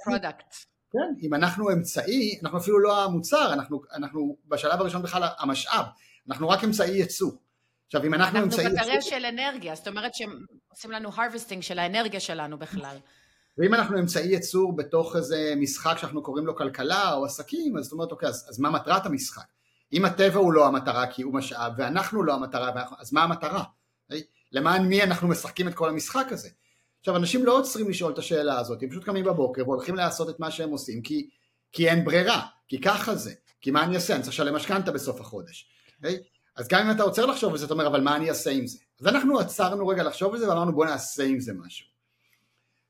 כן, אם אנחנו אמצעי אנחנו אפילו לא המוצר אנחנו, אנחנו בשלב הראשון בכלל המשאב אנחנו רק אמצעי יצור עכשיו אם אנחנו, אנחנו אמצעי יצור אנחנו בקרב של אנרגיה זאת אומרת שהם עושים לנו harvesting של האנרגיה שלנו בכלל ואם אנחנו אמצעי ייצור בתוך איזה משחק שאנחנו קוראים לו כלכלה או עסקים, אז זאת אומרת, אוקיי, אז, אז מה מטרת המשחק? אם הטבע הוא לא המטרה כי הוא משאב, ואנחנו לא המטרה, אז מה המטרה? אוקיי? למען מי אנחנו משחקים את כל המשחק הזה? עכשיו, אנשים לא עוצרים לשאול את השאלה הזאת, הם פשוט קמים בבוקר והולכים לעשות את מה שהם עושים, כי, כי אין ברירה, כי ככה זה, כי מה אני אעשה? אני צריך לשלם משכנתה בסוף החודש. Okay? אוקיי? אז גם אם אתה עוצר לחשוב על זה, אתה אומר, אבל מה אני אעשה עם זה? אז אנחנו עצרנו רגע לחשוב על זה ואמרנו, בוא נעשה עם זה משהו.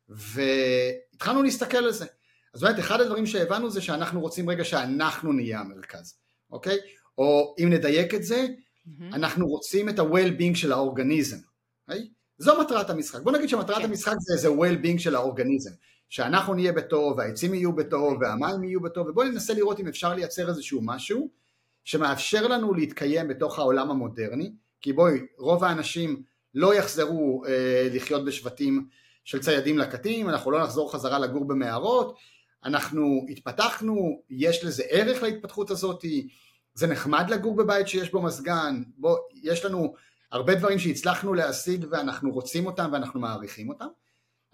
והתחלנו להסתכל על זה. אז באמת אחד הדברים שהבנו זה שאנחנו רוצים רגע שאנחנו נהיה המרכז, אוקיי? או אם נדייק את זה, mm-hmm. אנחנו רוצים את ה-well-being של האורגניזם, אוקיי? זו מטרת המשחק. בוא נגיד שמטרת כן. המשחק זה איזה well-being של האורגניזם, שאנחנו נהיה בטוב, והעצים יהיו בטוב, והמים יהיו בטוב, ובואו ננסה לראות אם אפשר לייצר איזשהו משהו שמאפשר לנו להתקיים בתוך העולם המודרני, כי בואי, רוב האנשים לא יחזרו אה, לחיות בשבטים של ציידים לקטים, אנחנו לא נחזור חזרה לגור במערות, אנחנו התפתחנו, יש לזה ערך להתפתחות הזאת, זה נחמד לגור בבית שיש בו מזגן, בוא, יש לנו הרבה דברים שהצלחנו להשיג ואנחנו רוצים אותם ואנחנו מעריכים אותם,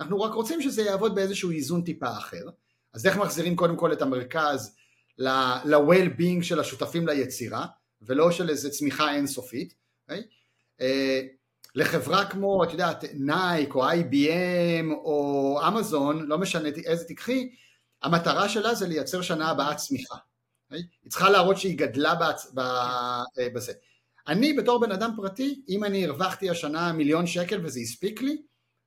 אנחנו רק רוצים שזה יעבוד באיזשהו איזון טיפה אחר, אז איך מחזירים קודם כל את המרכז ל-well-being של השותפים ליצירה, ולא של איזה צמיחה אינסופית, okay? אוקיי? אה, לחברה כמו, את יודעת, נייק או IBM או אמזון, לא משנה איזה תיקחי, המטרה שלה זה לייצר שנה הבאה צמיחה. Okay? היא צריכה להראות שהיא גדלה בצ... אה, בזה. אני בתור בן אדם פרטי, אם אני הרווחתי השנה מיליון שקל וזה הספיק לי,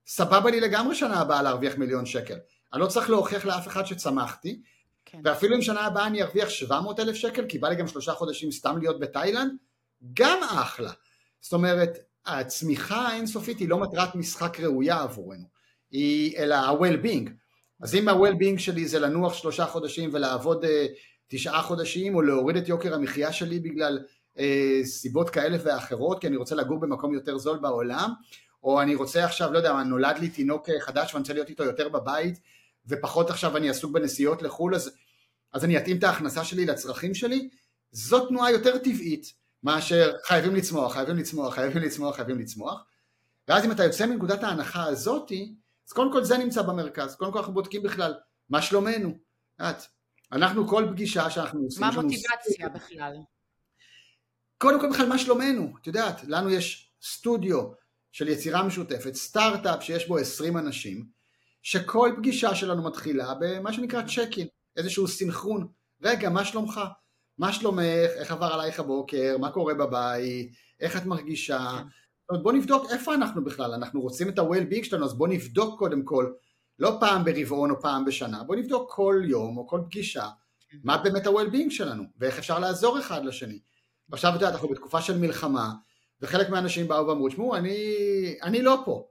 סבבה לי לגמרי שנה הבאה להרוויח מיליון שקל. אני לא צריך להוכיח לאף אחד שצמחתי, כן. ואפילו אם שנה הבאה אני ארוויח 700 אלף שקל, כי בא לי גם שלושה חודשים סתם להיות בתאילנד, גם אחלה. זאת אומרת, הצמיחה האינסופית היא לא מטרת משחק ראויה עבורנו, היא, אלא ה-well-being. אז אם ה-well-being שלי זה לנוח שלושה חודשים ולעבוד uh, תשעה חודשים, או להוריד את יוקר המחיה שלי בגלל סיבות כאלה ואחרות, כי אני רוצה לגור במקום יותר זול בעולם, או אני רוצה עכשיו, לא יודע, נולד לי תינוק אה, חדש ואני רוצה להיות איתו יותר בבית, ופחות עכשיו אני עסוק בנסיעות לחו"ל, אז, אז אני אתאים את ההכנסה שלי לצרכים שלי, זו תנועה יותר טבעית. מאשר חייבים לצמוח, חייבים לצמוח, חייבים לצמוח, חייבים לצמוח. ואז אם אתה יוצא מנקודת ההנחה הזאתי, אז קודם כל זה נמצא במרכז, קודם כל אנחנו בודקים בכלל מה שלומנו. את, אנחנו כל פגישה שאנחנו עושים, מה המוטיבציה בכלל? קודם כל בכלל מה שלומנו, את יודעת, לנו יש סטודיו של יצירה משותפת, סטארט-אפ שיש בו 20 אנשים, שכל פגישה שלנו מתחילה במה שנקרא צ'ק אין, איזשהו סינכרון. רגע, מה שלומך? מה שלומך? איך עבר עלייך הבוקר? מה קורה בבית? איך את מרגישה? כן. זאת אומרת, בוא נבדוק איפה אנחנו בכלל, אנחנו רוצים את ה-well-being שלנו, אז בוא נבדוק קודם כל, לא פעם ברבעון או פעם בשנה, בוא נבדוק כל יום או כל פגישה, כן. מה באמת ה-well-being שלנו, ואיך אפשר לעזור אחד לשני. ועכשיו את יודעת, אנחנו בתקופה של מלחמה, וחלק מהאנשים באו ואמרו, תשמעו, אני, אני לא פה,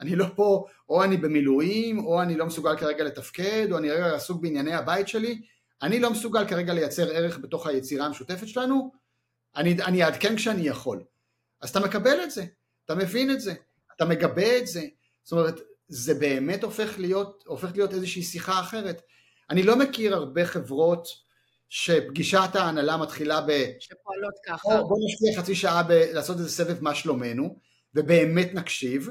אני לא פה, או אני במילואים, או אני לא מסוגל כרגע לתפקד, או אני רגע עסוק בענייני הבית שלי, אני לא מסוגל כרגע לייצר ערך בתוך היצירה המשותפת שלנו, אני, אני אעדכן כשאני יכול. אז אתה מקבל את זה, אתה מבין את זה, אתה מגבה את זה, זאת אומרת, זה באמת הופך להיות, הופך להיות איזושהי שיחה אחרת. אני לא מכיר הרבה חברות שפגישת ההנהלה מתחילה ב... שפועלות ככה. בוא נשקיע חצי שעה ב... לעשות איזה סבב מה שלומנו, ובאמת נקשיב,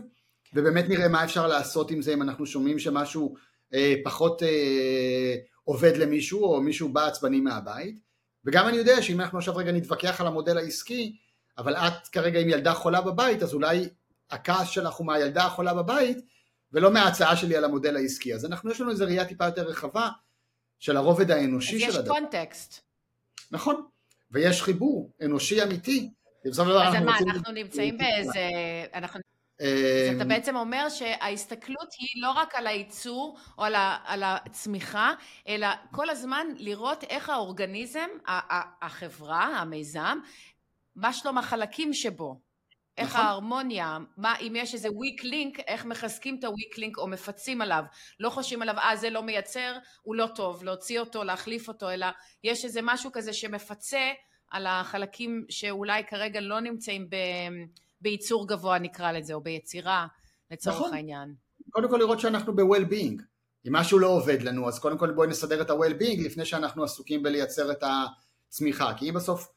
ובאמת נראה מה אפשר לעשות עם זה אם אנחנו שומעים שמשהו אה, פחות אה, עובד למישהו, או מישהו בא עצבני מהבית, וגם אני יודע שאם אנחנו עכשיו רגע נתווכח על המודל העסקי, אבל את כרגע עם ילדה חולה בבית, אז אולי הכעס שלך הוא מהילדה החולה בבית, ולא מההצעה שלי על המודל העסקי. אז אנחנו, יש לנו איזו ראייה טיפה יותר רחבה של הרובד האנושי של הדבר. אז יש קונטקסט. נכון, ויש חיבור אנושי אמיתי. אז מה, אנחנו, נמצאים באיזה... אז אתה אמ, בעצם אומר שההסתכלות היא לא רק על הייצור או על, ה, על הצמיחה, אלא כל הזמן לראות איך האורגניזם, החברה, המיזם, מה שלום החלקים שבו, איך נכון. ההרמוניה, מה אם יש איזה weak link, איך מחזקים את ה-weak link או מפצים עליו, לא חושבים עליו, אה זה לא מייצר, הוא לא טוב, להוציא אותו, להחליף אותו, אלא יש איזה משהו כזה שמפצה על החלקים שאולי כרגע לא נמצאים ב... בייצור גבוה נקרא לזה, או ביצירה לצורך נכון. העניין. קודם כל לראות שאנחנו ב-well-being. אם משהו לא עובד לנו, אז קודם כל בואי נסדר את ה-well-being לפני שאנחנו עסוקים בלייצר את הצמיחה. כי אם בסוף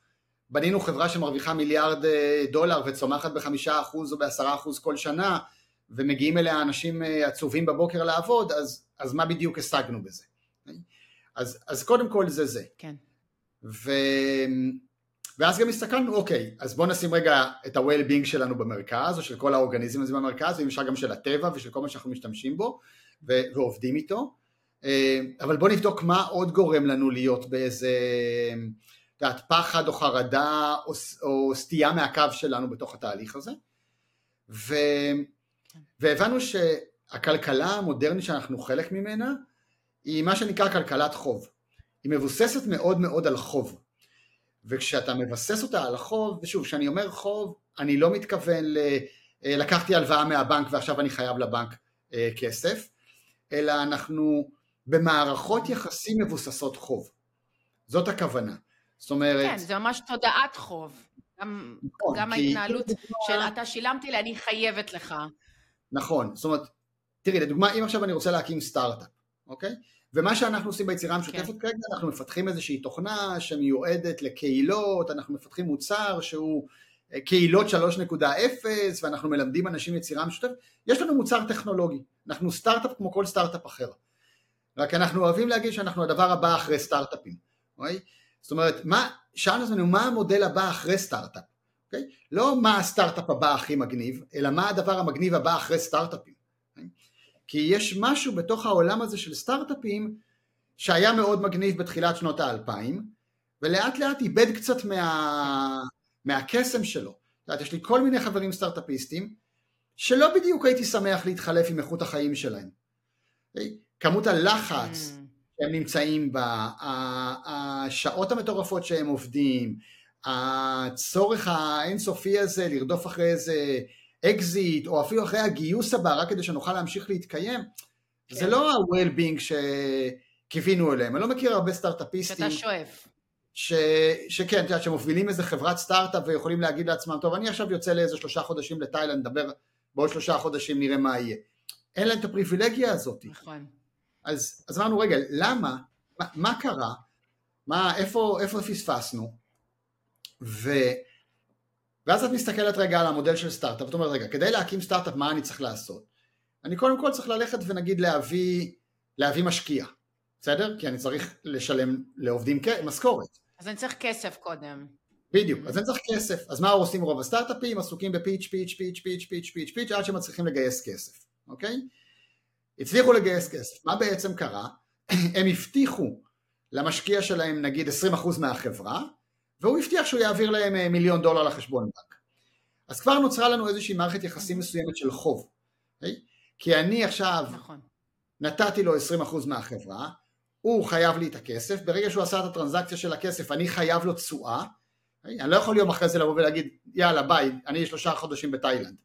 בנינו חברה שמרוויחה מיליארד אה, דולר וצומחת בחמישה אחוז או בעשרה אחוז כל שנה, ומגיעים אליה אנשים אה, עצובים בבוקר לעבוד, אז, אז מה בדיוק השגנו בזה? אז, אז קודם כל זה זה. כן. ו... ואז גם הסתכלנו, אוקיי, אז בואו נשים רגע את ה-well-being שלנו במרכז, או של כל האורגניזם הזה במרכז, ואם אפשר גם של הטבע ושל כל מה שאנחנו משתמשים בו ו- ועובדים איתו, אה, אבל בואו נבדוק מה עוד גורם לנו להיות באיזה, יודעת, פחד או חרדה או, או סטייה מהקו שלנו בתוך התהליך הזה, ו, והבנו שהכלכלה המודרנית שאנחנו חלק ממנה, היא מה שנקרא כלכלת חוב. היא מבוססת מאוד מאוד על חוב. וכשאתה מבסס אותה על החוב, ושוב, כשאני אומר חוב, אני לא מתכוון ל... אה, לקחתי הלוואה מהבנק ועכשיו אני חייב לבנק אה, כסף, אלא אנחנו במערכות יחסים מבוססות חוב. זאת הכוונה. זאת אומרת... כן, זה ממש תודעת חוב. גם, נכון, גם כי... ההתנהלות של אתה שילמתי לי, אני חייבת לך. נכון, זאת אומרת, תראי, לדוגמה, אם עכשיו אני רוצה להקים סטארט-אפ, אוקיי? ומה שאנחנו עושים ביצירה המשותפת כן. כרגע, אנחנו מפתחים איזושהי תוכנה שמיועדת לקהילות, אנחנו מפתחים מוצר שהוא אה, קהילות 3.0 ואנחנו מלמדים אנשים יצירה משותפת, יש לנו מוצר טכנולוגי, אנחנו סטארט-אפ כמו כל סטארט-אפ אחר, רק אנחנו אוהבים להגיד שאנחנו הדבר הבא אחרי סטארט-אפים, אוקיי? זאת אומרת, מה, שאלנו אותנו מה המודל הבא אחרי סטארט-אפ, אוקיי? לא מה הסטארט-אפ הבא הכי מגניב, אלא מה הדבר המגניב הבא אחרי סטארט-אפים. כי יש משהו בתוך העולם הזה של סטארט-אפים שהיה מאוד מגניב בתחילת שנות האלפיים ולאט לאט איבד קצת מה... מהקסם שלו. את יודעת, יש לי כל מיני חברים סטארט-אפיסטים שלא בדיוק הייתי שמח להתחלף עם איכות החיים שלהם. כמות הלחץ mm. שהם נמצאים בה, השעות המטורפות שהם עובדים, הצורך האינסופי הזה לרדוף אחרי איזה אקזיט, או אפילו אחרי הגיוס הבא, רק כדי שנוכל להמשיך להתקיים, כן. זה לא ה-well-being שקיווינו אליהם. אני לא מכיר הרבה סטארט-אפיסטים. שאתה שואף. ש... שכן, את יודעת, שמובילים איזה חברת סטארט-אפ ויכולים להגיד לעצמם, טוב, אני עכשיו יוצא לאיזה שלושה חודשים לתאילנד, נדבר בעוד שלושה חודשים, נראה מה יהיה. אין להם את הפריבילגיה הזאת. נכון. אז, אז אמרנו, רגע, למה? מה, מה קרה? מה, איפה, איפה פספסנו? ו... ואז את מסתכלת רגע על המודל של סטארט-אפ, ואת אומרת, רגע, כדי להקים סטארט-אפ, מה אני צריך לעשות? אני קודם כל צריך ללכת ונגיד להביא, להביא משקיע, בסדר? כי אני צריך לשלם לעובדים משכורת. אז אני צריך כסף קודם. בדיוק, אז אני צריך כסף. אז מה עושים רוב הסטארט-אפים? עסוקים בפיץ', פיץ', פיץ', פיץ', פיץ', פיץ', פיץ', עד שמצליחים לגייס כסף, אוקיי? הצליחו לגייס כסף. מה בעצם קרה? הם הבטיחו למשקיע שלהם נגיד 20% מהחברה, והוא הבטיח שהוא יעביר להם אה, מיליון דולר לחשבון בנק. אז כבר נוצרה לנו איזושהי מערכת יחסים מסוימת של חוב. Okay? אוקיי? כי אני עכשיו נכון. נתתי לו 20% מהחברה, הוא חייב לי את הכסף, ברגע שהוא עשה את הטרנזקציה של הכסף אני חייב לו תשואה, okay? אני לא יכול יום אחרי זה לבוא ולהגיד יאללה ביי, אני שלושה חודשים בתאילנד.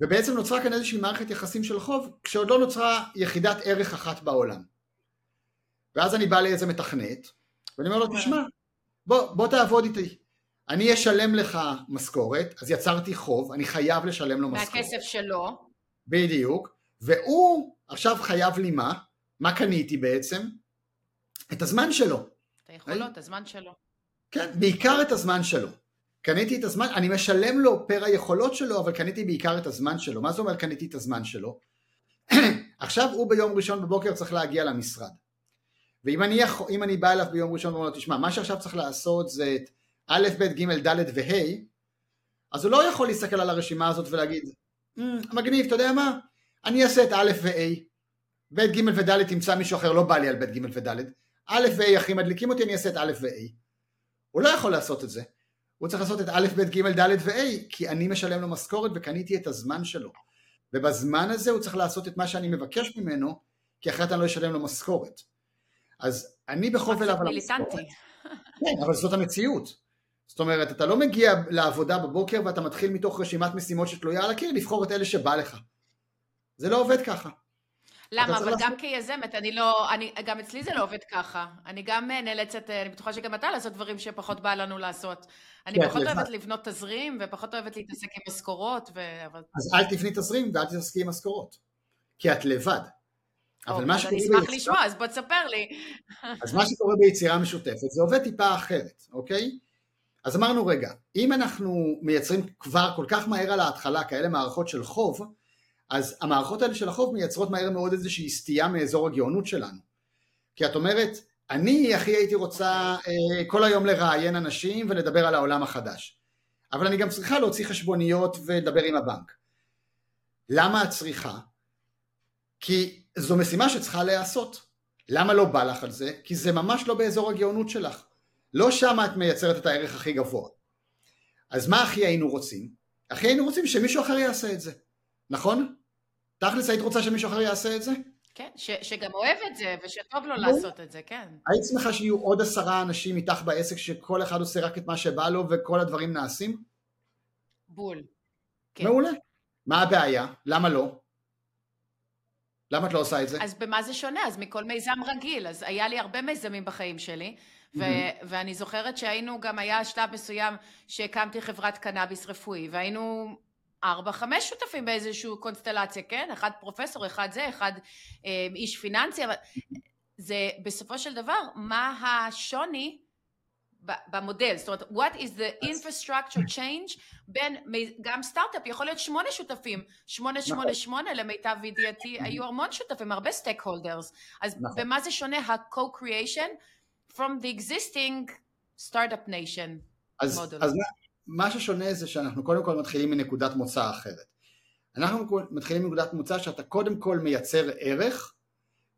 ובעצם נוצרה כאן איזושהי מערכת יחסים של חוב, כשעוד לא נוצרה יחידת ערך אחת בעולם. ואז אני בא לאיזה מתכנת, ואני אומר לו, תשמע, בוא, בוא תעבוד איתי. אני אשלם לך משכורת, אז יצרתי חוב, אני חייב לשלם לו משכורת. מהכסף שלו. בדיוק, והוא עכשיו חייב לי מה? מה קניתי בעצם? את הזמן שלו. את היכולות, את הזמן שלו. כן, בעיקר את הזמן שלו. קניתי את הזמן, אני משלם לו פר היכולות שלו, אבל קניתי בעיקר את הזמן שלו. מה זה אומר קניתי את הזמן שלו? עכשיו הוא ביום ראשון בבוקר צריך להגיע למשרד. ואם אני, יכול, אני בא אליו ביום ראשון ואומר לו, תשמע, מה שעכשיו צריך לעשות זה את א', ב', ג', ד' וה', אז הוא לא יכול להסתכל על הרשימה הזאת ולהגיד, mm, מגניב, אתה יודע מה? אני אעשה את א' ו-A, ב', ג' וד' תמצא מישהו אחר, לא בא לי על ב', ג' וד', א' ו-A הכי מדליקים אותי, אני אעשה את א' ו-A. הוא לא יכול לעשות את זה. הוא צריך לעשות את א', ב', ג', ד' ו-A, כי אני משלם לו משכורת וקניתי את הזמן שלו. ובזמן הזה הוא צריך לעשות את מה שאני מבקש ממנו, כי אחרת אני לא אשלם לו משכורת. אז אני בחוב אליו על המשכורת. כן, אבל זאת המציאות. זאת אומרת, אתה לא מגיע לעבודה בבוקר ואתה מתחיל מתוך רשימת משימות שתלויה על הקיר לבחור את אלה שבא לך. זה לא עובד ככה. למה? אבל גם כיזמת, אני לא, אני, גם אצלי זה לא עובד ככה. אני גם אה, נאלצת, אה, אני בטוחה שגם אתה לעשות דברים שפחות בא לנו לעשות. אני כן, פחות אוהבת לבנות תזרים, ופחות אוהבת להתעסק עם משכורות, ו... אז אל תבני תזרים ואל תתעסקי עם משכורות. כי את לבד. אבל מה שקורה ביצירה... אני אשמח לשמוע, אז בוא תספר לי. אז מה שקורה ביצירה משותפת זה עובד טיפה אחרת, אוקיי? אז אמרנו רגע, אם אנחנו מייצרים כבר כל כך מהר על ההתחלה כאלה מערכות של חוב, אז המערכות האלה של החוב מייצרות מהר מאוד איזושהי סטייה מאזור הגאונות שלנו. כי את אומרת, אני הכי הייתי רוצה אה, כל היום לראיין אנשים ולדבר על העולם החדש. אבל אני גם צריכה להוציא חשבוניות ולדבר עם הבנק. למה את צריכה? כי זו משימה שצריכה להיעשות. למה לא בא לך על זה? כי זה ממש לא באזור הגאונות שלך. לא שמה את מייצרת את הערך הכי גבוה. אז מה הכי היינו רוצים? הכי היינו רוצים שמישהו אחר יעשה את זה, נכון? תכלס היית רוצה שמישהו אחר יעשה את זה? כן, ש, שגם אוהב את זה ושטוב לו לעשות את זה, כן. היית שמחה שיהיו עוד עשרה אנשים איתך בעסק שכל אחד עושה רק את מה שבא לו וכל הדברים נעשים? בול. כן. מעולה. מה הבעיה? למה לא? למה את לא עושה את זה? אז במה זה שונה? אז מכל מיזם רגיל. אז היה לי הרבה מיזמים בחיים שלי, ו- mm-hmm. ואני זוכרת שהיינו, גם היה שלב מסוים שהקמתי חברת קנאביס רפואי, והיינו ארבע, חמש שותפים באיזושהי קונסטלציה, כן? אחד פרופסור, אחד זה, אחד אה, איש פיננסי, אבל זה בסופו של דבר, מה השוני במודל, זאת אומרת, what is the infrastructure change בין, גם סטארט-אפ יכול להיות שמונה שותפים, שמונה שמונה נכון. שמונה למיטב ידיעתי, היו המון שותפים, הרבה סטייק הולדרס, אז נכון. במה זה שונה ה-co-creation from the existing startup nation אז, model? אז מה ששונה זה שאנחנו קודם כל מתחילים מנקודת מוצא אחרת. אנחנו מתחילים מנקודת מוצא שאתה קודם כל מייצר ערך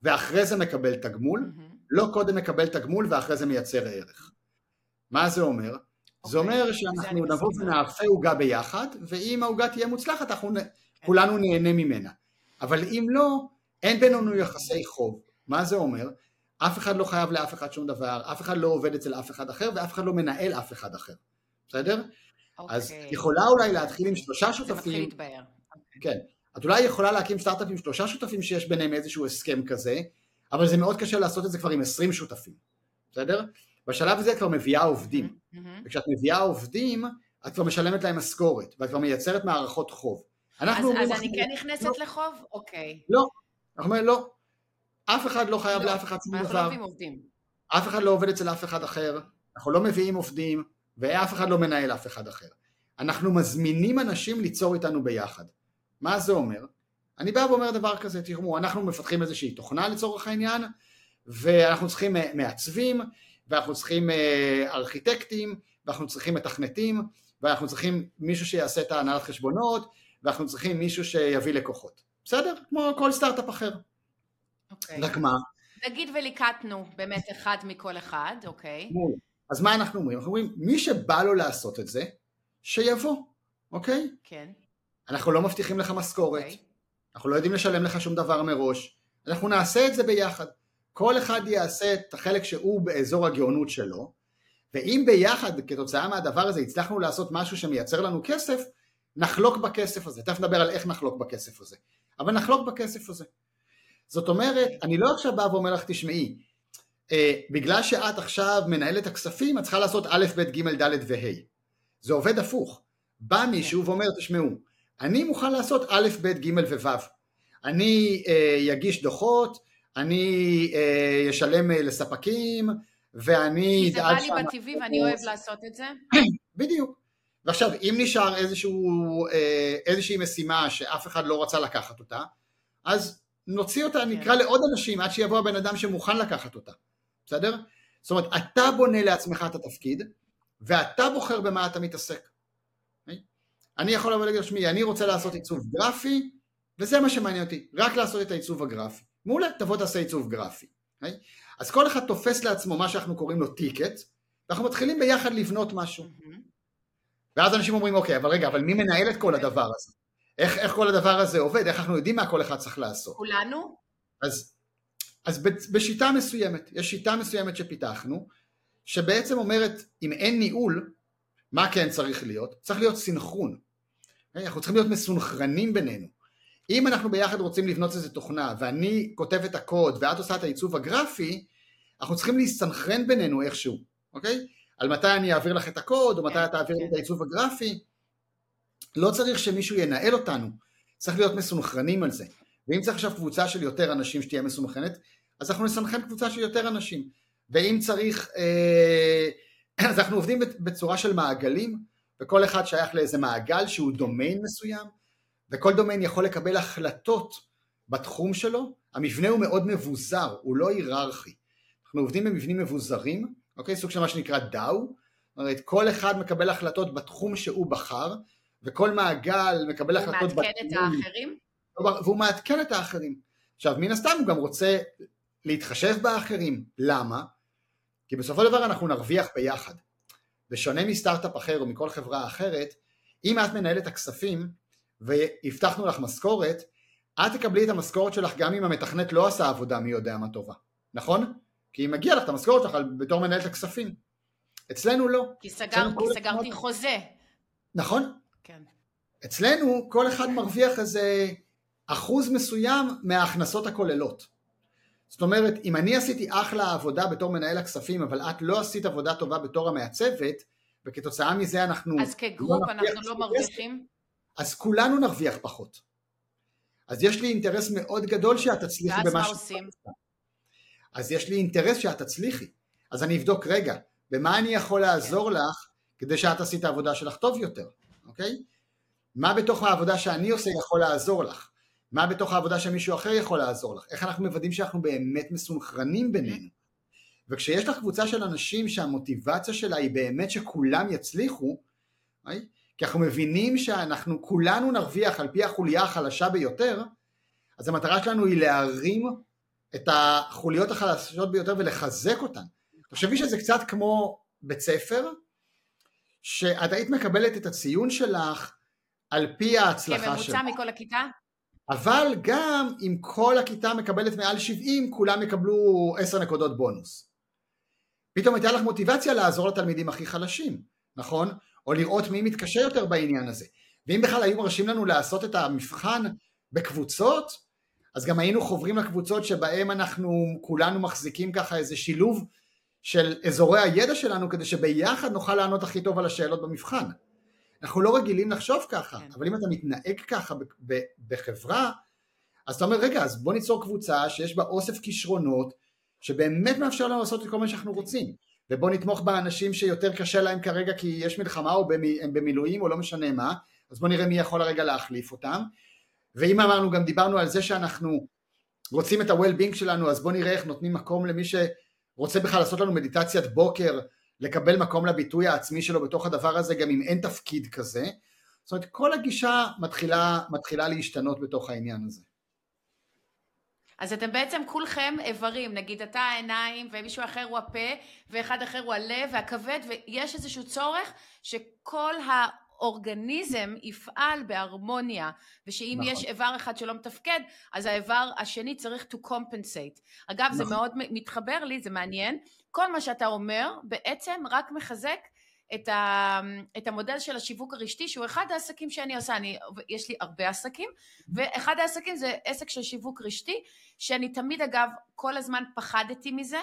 ואחרי זה מקבל תגמול, mm-hmm. לא קודם מקבל תגמול ואחרי זה מייצר ערך. מה זה אומר? Okay. זה אוקיי, אומר שאנחנו נבוא ונאפה עוגה ביחד, ואם העוגה תהיה מוצלחת, אנחנו כן. כולנו נהנה ממנה. אבל אם לא, אין בינינו יחסי חוב. מה זה אומר? אף אחד לא חייב לאף אחד שום דבר, אף אחד לא עובד אצל אף אחד אחר, ואף אחד לא מנהל אף אחד אחר. בסדר? Okay. אז אוקיי. יכולה אולי להתחיל עם שלושה שותפים. זה מתחיל להתבהר. Okay. כן. את אולי יכולה להקים סטארט-אפ עם שלושה שותפים שיש ביניהם איזשהו הסכם כזה, אבל זה מאוד קשה לעשות את זה כבר עם עשרים שותפים. בסדר? בשלב הזה את כבר מביאה עובדים, mm-hmm. וכשאת מביאה עובדים את כבר משלמת להם משכורת, ואת כבר מייצרת מערכות חוב. אז, אז אני כן נכנסת לא, לחוב? אוקיי. לא, אנחנו אומרים לא, אף אחד לא חייב לא, לאף אחד שום דבר. אנחנו לא מביאים עובדים. אף אחד לא עובד אצל אף אחד אחר, אנחנו לא מביאים עובדים, ואף אחד לא מנהל אף אחד אחר. אנחנו מזמינים אנשים ליצור איתנו ביחד. מה זה אומר? אני בא ואומר דבר כזה, תראו, אנחנו מפתחים איזושהי תוכנה לצורך העניין, ואנחנו צריכים מעצבים, ואנחנו צריכים אה, ארכיטקטים, ואנחנו צריכים מתכנתים, ואנחנו צריכים מישהו שיעשה את ההנהלת חשבונות, ואנחנו צריכים מישהו שיביא לקוחות. בסדר? כמו כל סטארט-אפ אחר. אוקיי. רק מה? נגיד וליקטנו באמת אחד מכל אחד, אוקיי. אז מה אנחנו אומרים? אנחנו אומרים, מי שבא לו לעשות את זה, שיבוא, אוקיי? כן. אנחנו לא מבטיחים לך משכורת, אוקיי. אנחנו לא יודעים לשלם לך שום דבר מראש, אנחנו נעשה את זה ביחד. כל אחד יעשה את החלק שהוא באזור הגאונות שלו, ואם ביחד כתוצאה מהדבר הזה הצלחנו לעשות משהו שמייצר לנו כסף, נחלוק בכסף הזה. תכף נדבר על איך נחלוק בכסף הזה. אבל נחלוק בכסף הזה. זאת אומרת, אני לא עכשיו בא ואומר לך, תשמעי, בגלל שאת עכשיו מנהלת הכספים, את צריכה לעשות א', ב', ג', ד' וה'. זה עובד הפוך. בא מישהו ואומר, תשמעו, אני מוכן לעשות א', ב', ג' וו'. אני אגיש אה, דוחות, אני אשלם אה, לספקים, ואני... כי זה בא לי בטבעי ואני אוהב לעשות את זה? בדיוק. ועכשיו, אם נשאר איזשהו, אה, איזושהי משימה שאף אחד לא רצה לקחת אותה, אז נוציא אותה, כן. נקרא לעוד אנשים עד שיבוא הבן אדם שמוכן לקחת אותה, בסדר? זאת אומרת, אתה בונה לעצמך את התפקיד, ואתה בוחר במה אתה מתעסק. אני יכול לבוא להגיד, שמי, אני רוצה לעשות עיצוב גרפי, וזה מה שמעניין אותי, רק לעשות את העיצוב הגרפי. מעולה, תבוא תעשה עיצוב גרפי. אז כל אחד תופס לעצמו מה שאנחנו קוראים לו טיקט, ואנחנו מתחילים ביחד לבנות משהו. ואז אנשים אומרים, אוקיי, אבל רגע, אבל מי מנהל את כל הדבר הזה? איך, איך כל הדבר הזה עובד? איך אנחנו יודעים מה כל אחד צריך לעשות? כולנו? אז, אז בשיטה מסוימת, יש שיטה מסוימת שפיתחנו, שבעצם אומרת, אם אין ניהול, מה כן צריך להיות? צריך להיות סינכרון. אנחנו צריכים להיות מסונכרנים בינינו. אם אנחנו ביחד רוצים לבנות איזה תוכנה, ואני כותב את הקוד ואת עושה את העיצוב הגרפי, אנחנו צריכים להסתנכרן בינינו איכשהו, אוקיי? על מתי אני אעביר לך את הקוד, או מתי כן, את תעביר לי את כן. העיצוב הגרפי. לא צריך שמישהו ינהל אותנו, צריך להיות מסונכרנים על זה. ואם צריך עכשיו קבוצה של יותר אנשים שתהיה מסונכרנת, אז אנחנו נסנכרן קבוצה של יותר אנשים. ואם צריך, אה, אז אנחנו עובדים בצורה של מעגלים, וכל אחד שייך לאיזה מעגל שהוא דומיין מסוים, וכל דומיין יכול לקבל החלטות בתחום שלו, המבנה הוא מאוד מבוזר, הוא לא היררכי. אנחנו עובדים במבנים מבוזרים, אוקיי? סוג של מה שנקרא דאו, זאת אומרת כל אחד מקבל החלטות בתחום שהוא בחר, וכל מעגל מקבל החלטות בתחום... הוא מעדכן את האחרים? והוא מעדכן את האחרים. עכשיו מן הסתם הוא גם רוצה להתחשב באחרים, למה? כי בסופו של דבר אנחנו נרוויח ביחד. בשונה מסטארט-אפ אחר או מכל חברה אחרת, אם את מנהלת הכספים והבטחנו לך משכורת, את תקבלי את המשכורת שלך גם אם המתכנת לא עשה עבודה מי יודע מה טובה, נכון? כי מגיע לך את המשכורת שלך בתור מנהלת הכספים. אצלנו לא. כי, סגר, כי סגרתי חוזה. נכון. כן. אצלנו כל אחד מרוויח איזה אחוז מסוים מההכנסות הכוללות. זאת אומרת, אם אני עשיתי אחלה עבודה בתור מנהל הכספים, אבל את לא עשית עבודה טובה בתור המעצבת, וכתוצאה מזה אנחנו... אז כגרופ לא אנחנו לא מרוויחים? אז כולנו נרוויח פחות. אז יש לי אינטרס מאוד גדול שאת תצליחי במה ש... ואז מה עושים? אז יש לי אינטרס שאת תצליחי. אז אני אבדוק, רגע, במה אני יכול לעזור לך כדי שאת תעשי את העבודה שלך טוב יותר, אוקיי? מה בתוך העבודה שאני עושה יכול לעזור לך? מה בתוך העבודה שמישהו אחר יכול לעזור לך? איך אנחנו מוודאים שאנחנו באמת מסונכרנים בינינו? וכשיש לך קבוצה של אנשים שהמוטיבציה שלה היא באמת שכולם יצליחו? כי אנחנו מבינים שאנחנו כולנו נרוויח על פי החוליה החלשה ביותר, אז המטרה שלנו היא להרים את החוליות החלשות ביותר ולחזק אותן. תחשבי שזה קצת כמו בית ספר, שאת היית מקבלת את הציון שלך על פי ההצלחה שלך. כממוצע מכל הכיתה? אבל גם אם כל הכיתה מקבלת מעל 70, כולם יקבלו 10 נקודות בונוס. פתאום הייתה לך מוטיבציה לעזור לתלמידים הכי חלשים, נכון? או לראות מי מתקשה יותר בעניין הזה. ואם בכלל היו מרשים לנו לעשות את המבחן בקבוצות, אז גם היינו חוברים לקבוצות שבהם אנחנו כולנו מחזיקים ככה איזה שילוב של אזורי הידע שלנו כדי שביחד נוכל לענות הכי טוב על השאלות במבחן. אנחנו לא רגילים לחשוב ככה, כן. אבל אם אתה מתנהג ככה בחברה, אז אתה אומר רגע אז בוא ניצור קבוצה שיש בה אוסף כישרונות שבאמת מאפשר לנו לעשות את כל מה שאנחנו רוצים ובוא נתמוך באנשים שיותר קשה להם כרגע כי יש מלחמה או הם במילואים או לא משנה מה אז בוא נראה מי יכול הרגע להחליף אותם ואם אמרנו גם דיברנו על זה שאנחנו רוצים את ה-well-being שלנו אז בוא נראה איך נותנים מקום למי שרוצה בכלל לעשות לנו מדיטציית בוקר לקבל מקום לביטוי העצמי שלו בתוך הדבר הזה גם אם אין תפקיד כזה זאת אומרת, כל הגישה מתחילה, מתחילה להשתנות בתוך העניין הזה. אז אתם בעצם כולכם איברים, נגיד אתה העיניים ומישהו אחר הוא הפה ואחד אחר הוא הלב והכבד ויש איזשהו צורך שכל האורגניזם יפעל בהרמוניה ושאם נכון. יש איבר אחד שלא מתפקד אז האיבר השני צריך to compensate. אגב נכון. זה מאוד מתחבר לי, זה מעניין, כל מה שאתה אומר בעצם רק מחזק את, ה, את המודל של השיווק הרשתי שהוא אחד העסקים שאני עושה, אני, יש לי הרבה עסקים ואחד העסקים זה עסק של שיווק רשתי שאני תמיד אגב כל הזמן פחדתי מזה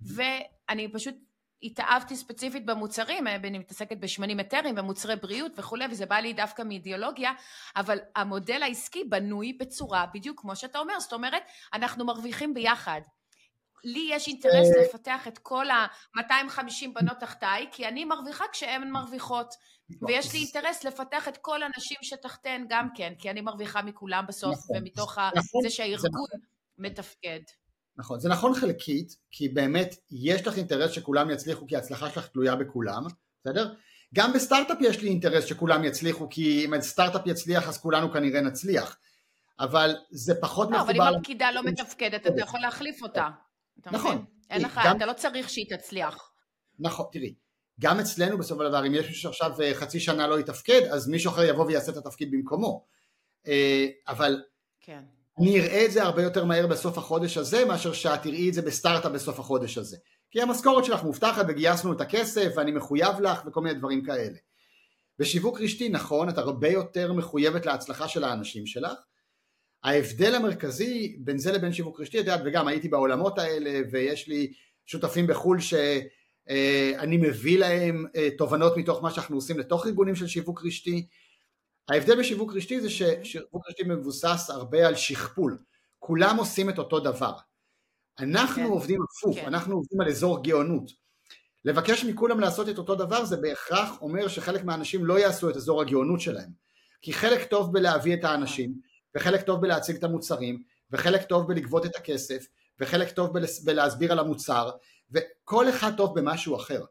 ואני פשוט התאהבתי ספציפית במוצרים, אני מתעסקת בשמנים אתרים ומוצרי בריאות וכולי וזה בא לי דווקא מאידיאולוגיה אבל המודל העסקי בנוי בצורה בדיוק כמו שאתה אומר, זאת אומרת אנחנו מרוויחים ביחד לי יש אינטרס לפתח את כל ה-250 בנות תחתיי, כי אני מרוויחה כשהן מרוויחות. ויש לי אינטרס לפתח את כל הנשים שתחתיהן גם כן, כי אני מרוויחה מכולם בסוף, נכון, ומתוך נכון, זה שהארגון נכון. מתפקד. נכון, זה נכון חלקית, כי באמת יש לך אינטרס שכולם יצליחו, כי ההצלחה שלך תלויה בכולם, בסדר? גם בסטארט-אפ יש לי אינטרס שכולם יצליחו, כי אם הסטארט-אפ יצליח אז כולנו כנראה נצליח. אבל זה פחות לא, מחובר... אבל אם הפקידה לא מתפקדת, אתה יכול להחליף אותה. אתה נכון. מבין? אין לך, גם... אתה לא צריך שהיא תצליח. נכון, תראי, גם אצלנו בסופו של דבר, אם יש מישהו שעכשיו אה, חצי שנה לא יתפקד, אז מישהו אחר יבוא ויעשה את התפקיד במקומו. אה, אבל כן. אני אראה את זה הרבה יותר מהר בסוף החודש הזה, מאשר שאת תראי את זה בסטארט-אפ בסוף החודש הזה. כי המשכורת שלך מובטחת וגייסנו את הכסף ואני מחויב לך וכל מיני דברים כאלה. בשיווק רשתי נכון, את הרבה יותר מחויבת להצלחה של האנשים שלך, ההבדל המרכזי בין זה לבין שיווק רשתי, את יודעת, וגם הייתי בעולמות האלה ויש לי שותפים בחו"ל שאני מביא להם אה, תובנות מתוך מה שאנחנו עושים לתוך ארגונים של שיווק רשתי. ההבדל בשיווק רשתי זה ששיווק רשתי מבוסס הרבה על שכפול, כולם עושים את אותו דבר. אנחנו כן. עובדים הפוך, כן. אנחנו עובדים על אזור גאונות. לבקש מכולם לעשות את אותו דבר זה בהכרח אומר שחלק מהאנשים לא יעשו את אזור הגאונות שלהם. כי חלק טוב בלהביא את האנשים, וחלק טוב בלהציג את המוצרים, וחלק טוב בלגבות את הכסף, וחלק טוב בלהסביר על המוצר, וכל אחד טוב במשהו אחר.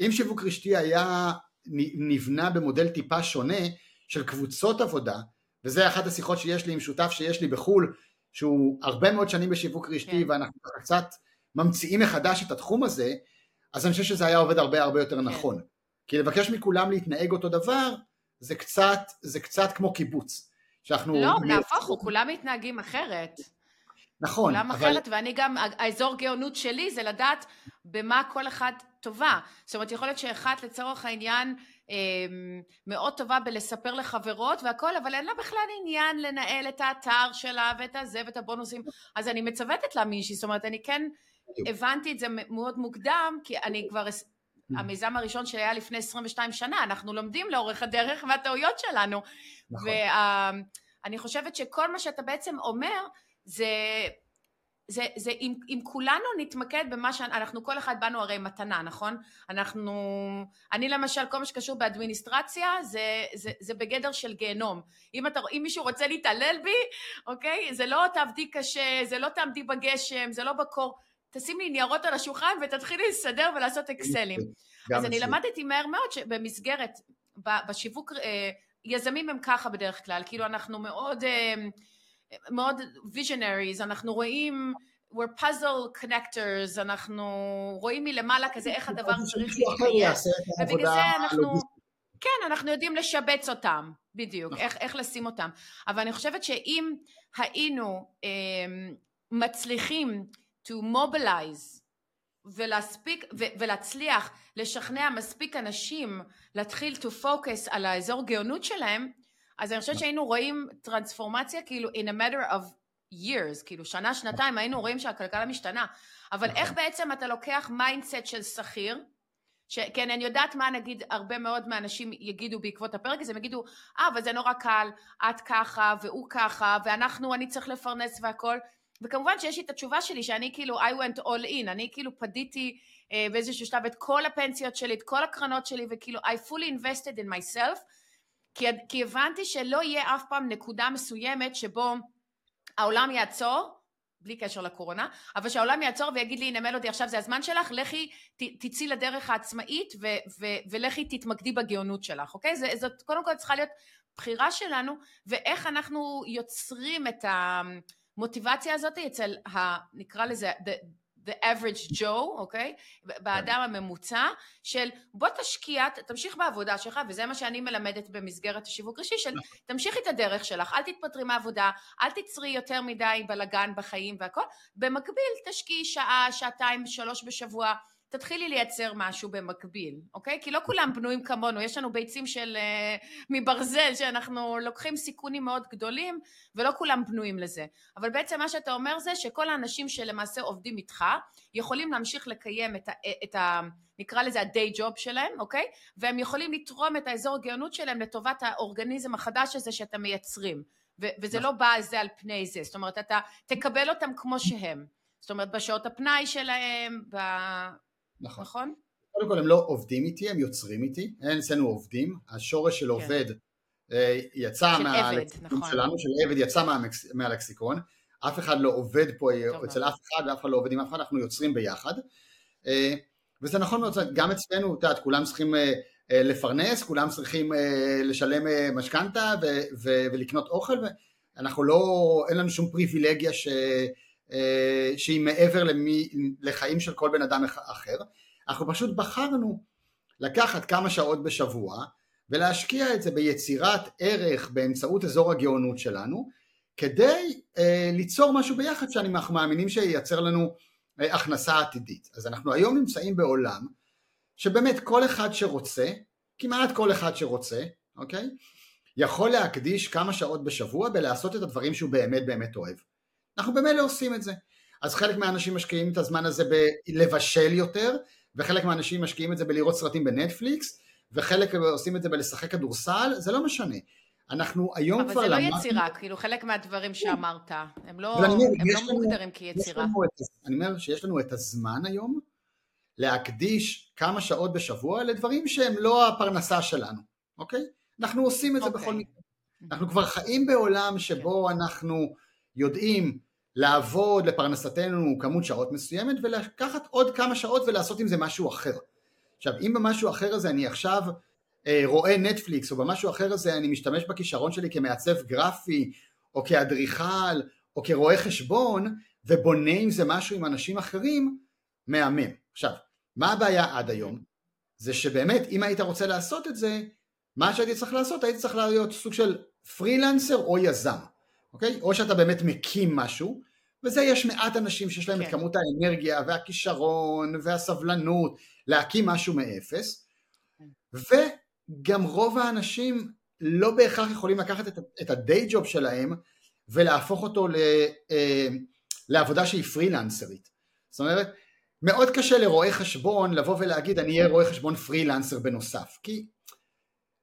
אם שיווק רשתי היה נבנה במודל טיפה שונה של קבוצות עבודה, וזה אחת השיחות שיש לי עם שותף שיש לי בחו"ל, שהוא הרבה מאוד שנים בשיווק רשתי, כן. ואנחנו קצת ממציאים מחדש את התחום הזה, אז אני חושב שזה היה עובד הרבה הרבה יותר כן. נכון. כי לבקש מכולם להתנהג אותו דבר, זה קצת, זה קצת כמו קיבוץ. שאנחנו... לא, נהפוך הוא, כולם מתנהגים אחרת. נכון, כולם אבל... אחרת, ואני גם, האזור גאונות שלי זה לדעת במה כל אחד טובה. זאת אומרת, יכול להיות שאחת לצורך העניין אמ, מאוד טובה בלספר לחברות והכל, אבל אין לה בכלל עניין לנהל את האתר שלה ואת הזה ואת הבונוסים. אז אני מצוותת לה מישהי, זאת אומרת, אני כן הבנתי את זה מאוד מוקדם, כי אני כבר... Mm. המיזם הראשון שהיה לפני 22 שנה, אנחנו לומדים לאורך הדרך מהטעויות שלנו. נכון. ואני חושבת שכל מה שאתה בעצם אומר זה, זה, זה אם, אם כולנו נתמקד במה שאנחנו כל אחד באנו הרי מתנה נכון אנחנו אני למשל כל מה שקשור באדמיניסטרציה זה, זה, זה בגדר של גיהנום אם, אתה, אם מישהו רוצה להתעלל בי אוקיי זה לא תעבדי קשה זה לא תעמדי בגשם זה לא בקור תשים לי ניירות על השולחן ותתחילי לסדר ולעשות אקסלים. אז אני למדתי מהר מאוד שבמסגרת בשיווק אה, יזמים הם ככה בדרך כלל, כאילו אנחנו מאוד, אה, מאוד visionaries, אנחנו רואים, we're puzzle connectors, אנחנו רואים מלמעלה כזה איך הדבר צריך להתקיים, ובגלל זה אנחנו, כן, אנחנו יודעים לשבץ אותם, בדיוק, נכון. איך, איך לשים אותם, אבל אני חושבת שאם היינו אה, מצליחים to mobilize ולהספיק, ו- ולהצליח לשכנע מספיק אנשים להתחיל to focus על האזור גאונות שלהם, אז אני חושבת שהיינו רואים טרנספורמציה כאילו in a matter of years, כאילו שנה, שנתיים היינו רואים שהכלכלה משתנה, אבל איך נכון. בעצם אתה לוקח mindset של שכיר, שכן אני יודעת מה נגיד הרבה מאוד מהאנשים יגידו בעקבות הפרק הזה, הם יגידו אה אבל זה נורא קל, את ככה והוא ככה ואנחנו אני צריך לפרנס והכל וכמובן שיש לי את התשובה שלי שאני כאילו I went all in, אני כאילו פדיתי אה, באיזשהו שלב את כל הפנסיות שלי, את כל הקרנות שלי וכאילו I fully invested in myself כי, כי הבנתי שלא יהיה אף פעם נקודה מסוימת שבו העולם יעצור בלי קשר לקורונה, אבל שהעולם יעצור ויגיד לי, הנה מלודי, עכשיו זה הזמן שלך, לכי תצאי לדרך העצמאית ו, ו, ולכי תתמקדי בגאונות שלך, אוקיי? זה, זאת קודם כל צריכה להיות בחירה שלנו, ואיך אנחנו יוצרים את המוטיבציה הזאת אצל, ה, נקרא לזה, the, the average Joe, אוקיי? Okay? באדם הממוצע של בוא תשקיע, תמשיך בעבודה שלך, וזה מה שאני מלמדת במסגרת השיווק ראשי, של נכון. תמשיכי את הדרך שלך, אל תתפטרי מהעבודה, אל תצרי יותר מדי בלאגן בחיים והכל, במקביל תשקיעי שעה, שעתיים, שלוש בשבוע, תתחילי לייצר משהו במקביל, אוקיי? כי לא כולם בנויים כמונו, יש לנו ביצים של uh, מברזל שאנחנו לוקחים סיכונים מאוד גדולים ולא כולם בנויים לזה. אבל בעצם מה שאתה אומר זה שכל האנשים שלמעשה עובדים איתך יכולים להמשיך לקיים את ה... את ה נקרא לזה ה-day job שלהם, אוקיי? והם יכולים לתרום את האזור הגאונות שלהם לטובת האורגניזם החדש הזה שאתם מייצרים. ו- וזה לא בא זה על פני זה, זאת אומרת אתה תקבל אותם כמו שהם. זאת אומרת בשעות הפנאי שלהם, ב... נכון. נכון? קודם כל הם לא עובדים איתי, הם יוצרים איתי, אין אצלנו עובדים, השורש של כן. עובד אה, יצא מהלקסיקון נכון. שלנו, של עבד יצא מהמקס, מהלקסיקון, אף אחד לא עובד פה אצל אף אחד ואף אחד לא עובד עם אף אחד, אנחנו יוצרים ביחד. אה, וזה נכון מאוד, גם אצלנו, את יודעת, כולם צריכים אה, לפרנס, כולם צריכים לשלם משכנתה ולקנות אוכל, ואנחנו לא, אין לנו שום פריבילגיה ש... אה, שהיא מעבר למי, לחיים של כל בן אדם אחר, אנחנו פשוט בחרנו לקחת כמה שעות בשבוע ולהשקיע את זה ביצירת ערך באמצעות אזור הגאונות שלנו כדי אה, ליצור משהו ביחד שאנחנו מאמינים שייצר לנו אה, הכנסה עתידית. אז אנחנו היום נמצאים בעולם שבאמת כל אחד שרוצה, כמעט כל אחד שרוצה, אוקיי? יכול להקדיש כמה שעות בשבוע בלעשות את הדברים שהוא באמת באמת אוהב. אנחנו במילא עושים את זה. אז חלק מהאנשים משקיעים את הזמן הזה בלבשל יותר, וחלק מהאנשים משקיעים את זה בלראות סרטים בנטפליקס, וחלק עושים את זה בלשחק כדורסל, זה לא משנה. אנחנו היום כבר למדנו... אבל זה לא יצירה, כאילו חלק מהדברים שאמרת, הם לא, הם לא מוגדרים כיצירה. אני אומר שיש לנו את הזמן היום להקדיש כמה שעות בשבוע לדברים שהם לא הפרנסה שלנו, אוקיי? אנחנו עושים את זה בכל אוקיי. מקרה. אנחנו כבר חיים בעולם שבו כן. אנחנו יודעים לעבוד לפרנסתנו כמות שעות מסוימת ולקחת עוד כמה שעות ולעשות עם זה משהו אחר. עכשיו אם במשהו אחר הזה אני עכשיו אה, רואה נטפליקס או במשהו אחר הזה אני משתמש בכישרון שלי כמעצב גרפי או כאדריכל או כרואה חשבון ובונה עם זה משהו עם אנשים אחרים, מהמם. עכשיו, מה הבעיה עד היום? זה שבאמת אם היית רוצה לעשות את זה, מה שהייתי צריך לעשות, הייתי צריך להיות סוג של פרילנסר או יזם. אוקיי? או שאתה באמת מקים משהו, וזה יש מעט אנשים שיש להם כן. את כמות האנרגיה והכישרון והסבלנות להקים משהו מאפס, כן. וגם רוב האנשים לא בהכרח יכולים לקחת את, את הדיי ג'וב שלהם ולהפוך אותו ל, אה, לעבודה שהיא פרילנסרית. זאת אומרת, מאוד קשה לרואה חשבון לבוא ולהגיד אני אהיה רואה חשבון פרילנסר בנוסף, כי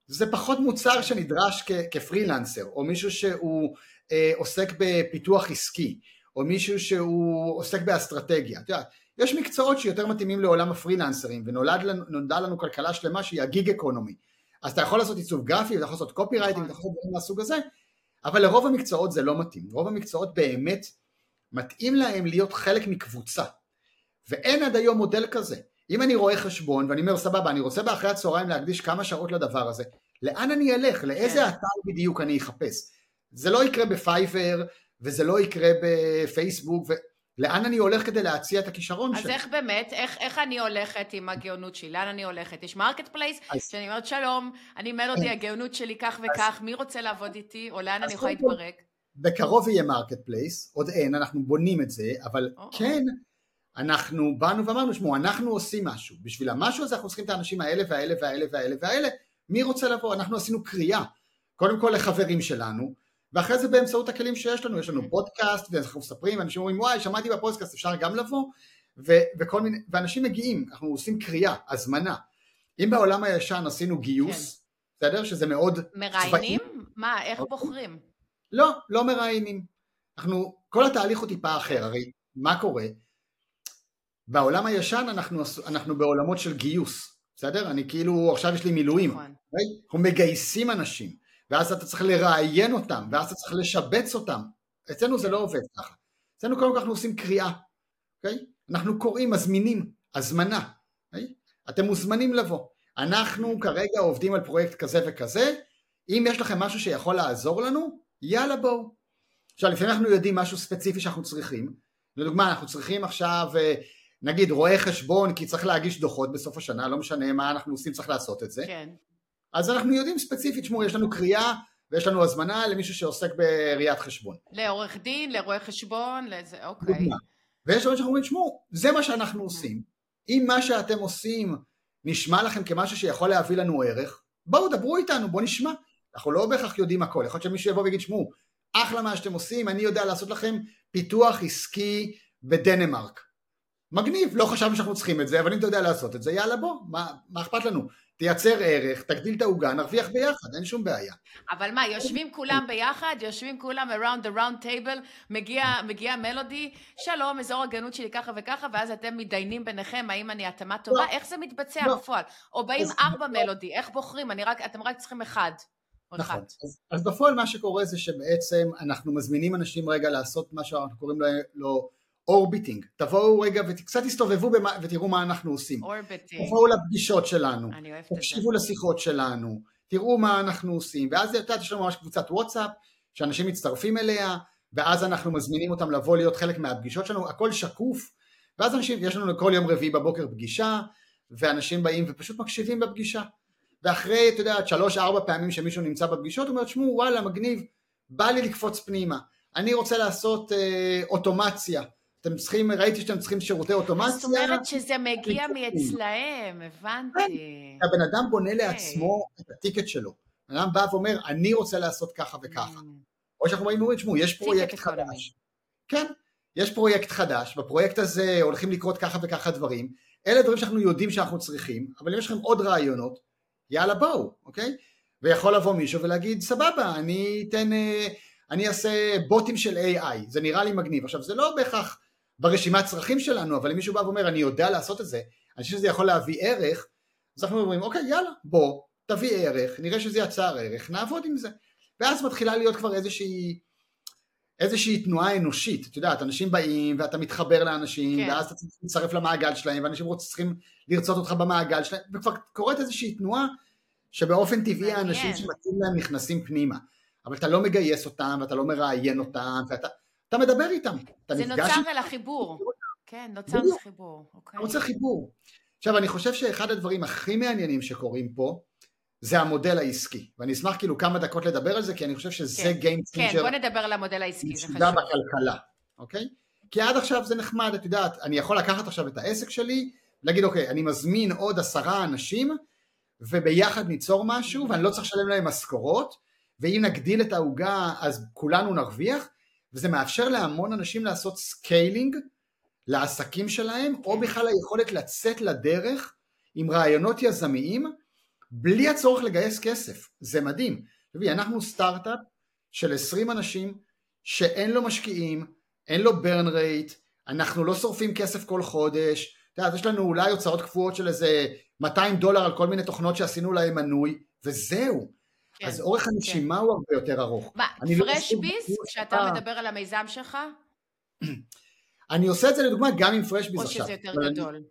זה פחות מוצר שנדרש כ, כפרילנסר, או מישהו שהוא אה, עוסק בפיתוח עסקי, או מישהו שהוא עוסק באסטרטגיה. את יודעת, יש מקצועות שיותר מתאימים לעולם הפרילנסרים, ונולדה לנו, לנו כלכלה שלמה שהיא ה gig economy. אז אתה יכול לעשות עיצוב גרפי, אתה יכול לעשות copywriting, אתה יכול לעשות דברים מהסוג הזה, אבל לרוב המקצועות זה לא מתאים. רוב המקצועות באמת מתאים להם להיות חלק מקבוצה. ואין עד היום מודל כזה. אם אני רואה חשבון ואני אומר סבבה אני רוצה באחרי הצהריים להקדיש כמה שעות לדבר הזה, לאן אני אלך? לאיזה כן. אתר בדיוק אני אחפש? זה לא יקרה ב Fiverr וזה לא יקרה בפייסבוק ולאן אני הולך כדי להציע את הכישרון שלי? אז איך באמת, איך, איך אני הולכת עם הגאונות שלי? לאן אני הולכת? יש marketplace שאני אומרת שלום, אני מלודי, הגאונות שלי כך וכך, מי רוצה לעבוד איתי או לאן אני יכולה להתברק? בקרוב יהיה marketplace, עוד אין, אנחנו בונים את זה, אבל כן, אנחנו באנו ואמרנו, שמעו, אנחנו עושים משהו, בשביל המשהו הזה אנחנו צריכים את האנשים האלה והאלה והאלה והאלה והאלה, מי רוצה לבוא? אנחנו עשינו קריאה, קודם כל לחברים שלנו, ואחרי זה באמצעות הכלים שיש לנו, יש לנו פודקאסט ואנחנו מספרים, אנשים אומרים וואי שמעתי בפודקאסט אפשר גם לבוא ו- וכל מיני, ואנשים מגיעים, אנחנו עושים קריאה, הזמנה. אם בעולם הישן עשינו גיוס, כן. בסדר? שזה מאוד מראיינים? מה, איך אוקיי. בוחרים? לא, לא מראיינים. אנחנו, כל התהליך הוא טיפה אחר, הרי מה קורה? בעולם הישן אנחנו, אנחנו בעולמות של גיוס, בסדר? אני כאילו, עכשיו יש לי מילואים, נכון. אנחנו מגייסים אנשים. ואז אתה צריך לראיין אותם, ואז אתה צריך לשבץ אותם. אצלנו זה לא עובד ככה. אצלנו קודם כל אנחנו עושים קריאה, אוקיי? אנחנו קוראים, מזמינים, הזמנה, אוקיי? אתם מוזמנים לבוא. אנחנו כרגע עובדים על פרויקט כזה וכזה, אם יש לכם משהו שיכול לעזור לנו, יאללה בואו. עכשיו לפעמים אנחנו יודעים משהו ספציפי שאנחנו צריכים, לדוגמה אנחנו צריכים עכשיו אה, נגיד רואה חשבון כי צריך להגיש דוחות בסוף השנה, לא משנה מה אנחנו עושים צריך לעשות את זה, כן. אז אנחנו יודעים ספציפית, שמור, יש לנו קריאה ויש לנו הזמנה למישהו שעוסק בראיית חשבון. לעורך דין, לרואה חשבון, לזה, אוקיי. דוגמה. ויש דברים שאנחנו אומרים, שמעו, זה מה שאנחנו עושים. אם מה שאתם עושים נשמע לכם כמשהו שיכול להביא לנו ערך, בואו דברו איתנו, בואו נשמע. אנחנו לא בהכרח יודעים הכל, יכול להיות שמישהו יבוא ויגיד, שמעו, אחלה מה שאתם עושים, אני יודע לעשות לכם פיתוח עסקי בדנמרק. מגניב, לא חשבנו שאנחנו צריכים את זה, אבל אם אתה יודע לעשות את זה, יאללה בוא, מה, מה אכפת לנו? תייצר ערך, תגדיל את העוגה, נרוויח ביחד, אין שום בעיה. אבל מה, יושבים כולם ביחד, יושבים כולם around the round table, מגיע, מגיע מלודי, שלום, אזור הגנות שלי ככה וככה, ואז אתם מתדיינים ביניכם, האם אני התאמה טובה, לא, איך זה מתבצע לא. בפועל? או באים ארבע מלודי, איך בוחרים? אני רק, אתם רק צריכים אחד. נכון. אז, אז בפועל מה שקורה זה שבעצם אנחנו מזמינים אנשים רגע לעשות מה שאנחנו קוראים לו, לו אורביטינג. תבואו רגע וקצת תסתובבו במה, ותראו מה אנחנו עושים. אורביטינג. תבואו לפגישות שלנו, אני אוהבת את זה. תקשיבו לשיחות שלנו, תראו מה אנחנו עושים, ואז את יודעת, יש לנו ממש קבוצת וואטסאפ, שאנשים מצטרפים אליה, ואז אנחנו מזמינים אותם לבוא להיות חלק מהפגישות שלנו, הכל שקוף, ואז אנשים, יש לנו כל יום רביעי בבוקר פגישה, ואנשים באים ופשוט מקשיבים בפגישה. ואחרי, אתה יודע, שלוש ארבע פעמים שמישהו נמצא בפגישות, הוא אומר, תשמעו, וואלה, מגניב, בא לי לקפוץ פנימה, אני רוצה לעשות אה, אוטומציה, אתם צריכים, ראיתי שאתם צריכים שירותי אוטומציה, זאת אומרת שזה מגיע אני- מאצלהם, הבנתי. הבן אדם בונה אוקיי. לעצמו את הטיקט שלו. בן אדם בא ואומר, אני רוצה לעשות ככה וככה. או שאנחנו באים ואומרים, תשמעו, יש פרויקט. חדש. כן, יש פרויקט חדש, בפרויקט הזה הולכים לקרות ככה וככה דברים. אלה דברים שאנחנו יודעים שאנחנו צריכים, אבל אם יש לכם עוד רעיונות, יאללה בואו, אוקיי? ויכול לבוא מישהו ולהגיד, סבבה, אני אתן, אה, אני אעשה בוטים של AI, זה נראה לי מגניב. עכשיו, זה לא בהכרח ברשימת צרכים שלנו, אבל אם מישהו בא ואומר, אני יודע לעשות את זה, אני חושב שזה יכול להביא ערך, אז אנחנו אומרים, אוקיי, יאללה, בוא, תביא ערך, נראה שזה יצר ערך, נעבוד עם זה. ואז מתחילה להיות כבר איזושהי, איזושהי תנועה אנושית, את יודעת, אנשים באים ואתה מתחבר לאנשים, כן. ואז אתה צריך להצטרף למעגל שלהם, ואנשים רוצ- צריכים לרצות אותך במעגל שלהם, וכבר קורית איזושהי תנועה שבאופן טבעי. האנשים שמתאים להם נכנסים פנימה, אבל אתה לא מגייס אותם, ואתה לא מראיין אותם, ואתה אתה מדבר איתם, אתה זה נפגש נוצר איתם, אל החיבור. כן, נוצר בדיוק. חיבור. אוקיי. אתה רוצה חיבור. עכשיו אני חושב שאחד הדברים הכי מעניינים שקורים פה זה המודל העסקי ואני אשמח כאילו כמה דקות לדבר על זה כי אני חושב שזה כן. Game כן, Changer בוא נדבר על המודל העסקי, זה חשוב. בכלכלה, אוקיי? כי עד עכשיו זה נחמד, את יודעת, אני יכול לקחת עכשיו את העסק שלי, להגיד אוקיי, אני מזמין עוד עשרה אנשים וביחד ניצור משהו ואני לא צריך לשלם להם משכורות ואם נגדיל את העוגה אז כולנו נרוויח וזה מאפשר להמון אנשים לעשות scaling לעסקים שלהם או בכלל היכולת לצאת לדרך עם רעיונות יזמיים בלי הצורך לגייס כסף, זה מדהים. תראי, אנחנו סטארט-אפ של 20 אנשים שאין לו משקיעים, אין לו ברן רייט, אנחנו לא שורפים כסף כל חודש, את יודעת, יש לנו אולי הוצאות קבועות של איזה 200 דולר על כל מיני תוכנות שעשינו להם מנוי, וזהו. כן. אז אורך הנשימה הוא הרבה יותר ארוך. מה, לא פרש מסכים ביס, כשאתה אה. מדבר על המיזם שלך, אני עושה את זה לדוגמה גם עם FreshBiz או עכשיו. שזה יותר אני- גדול?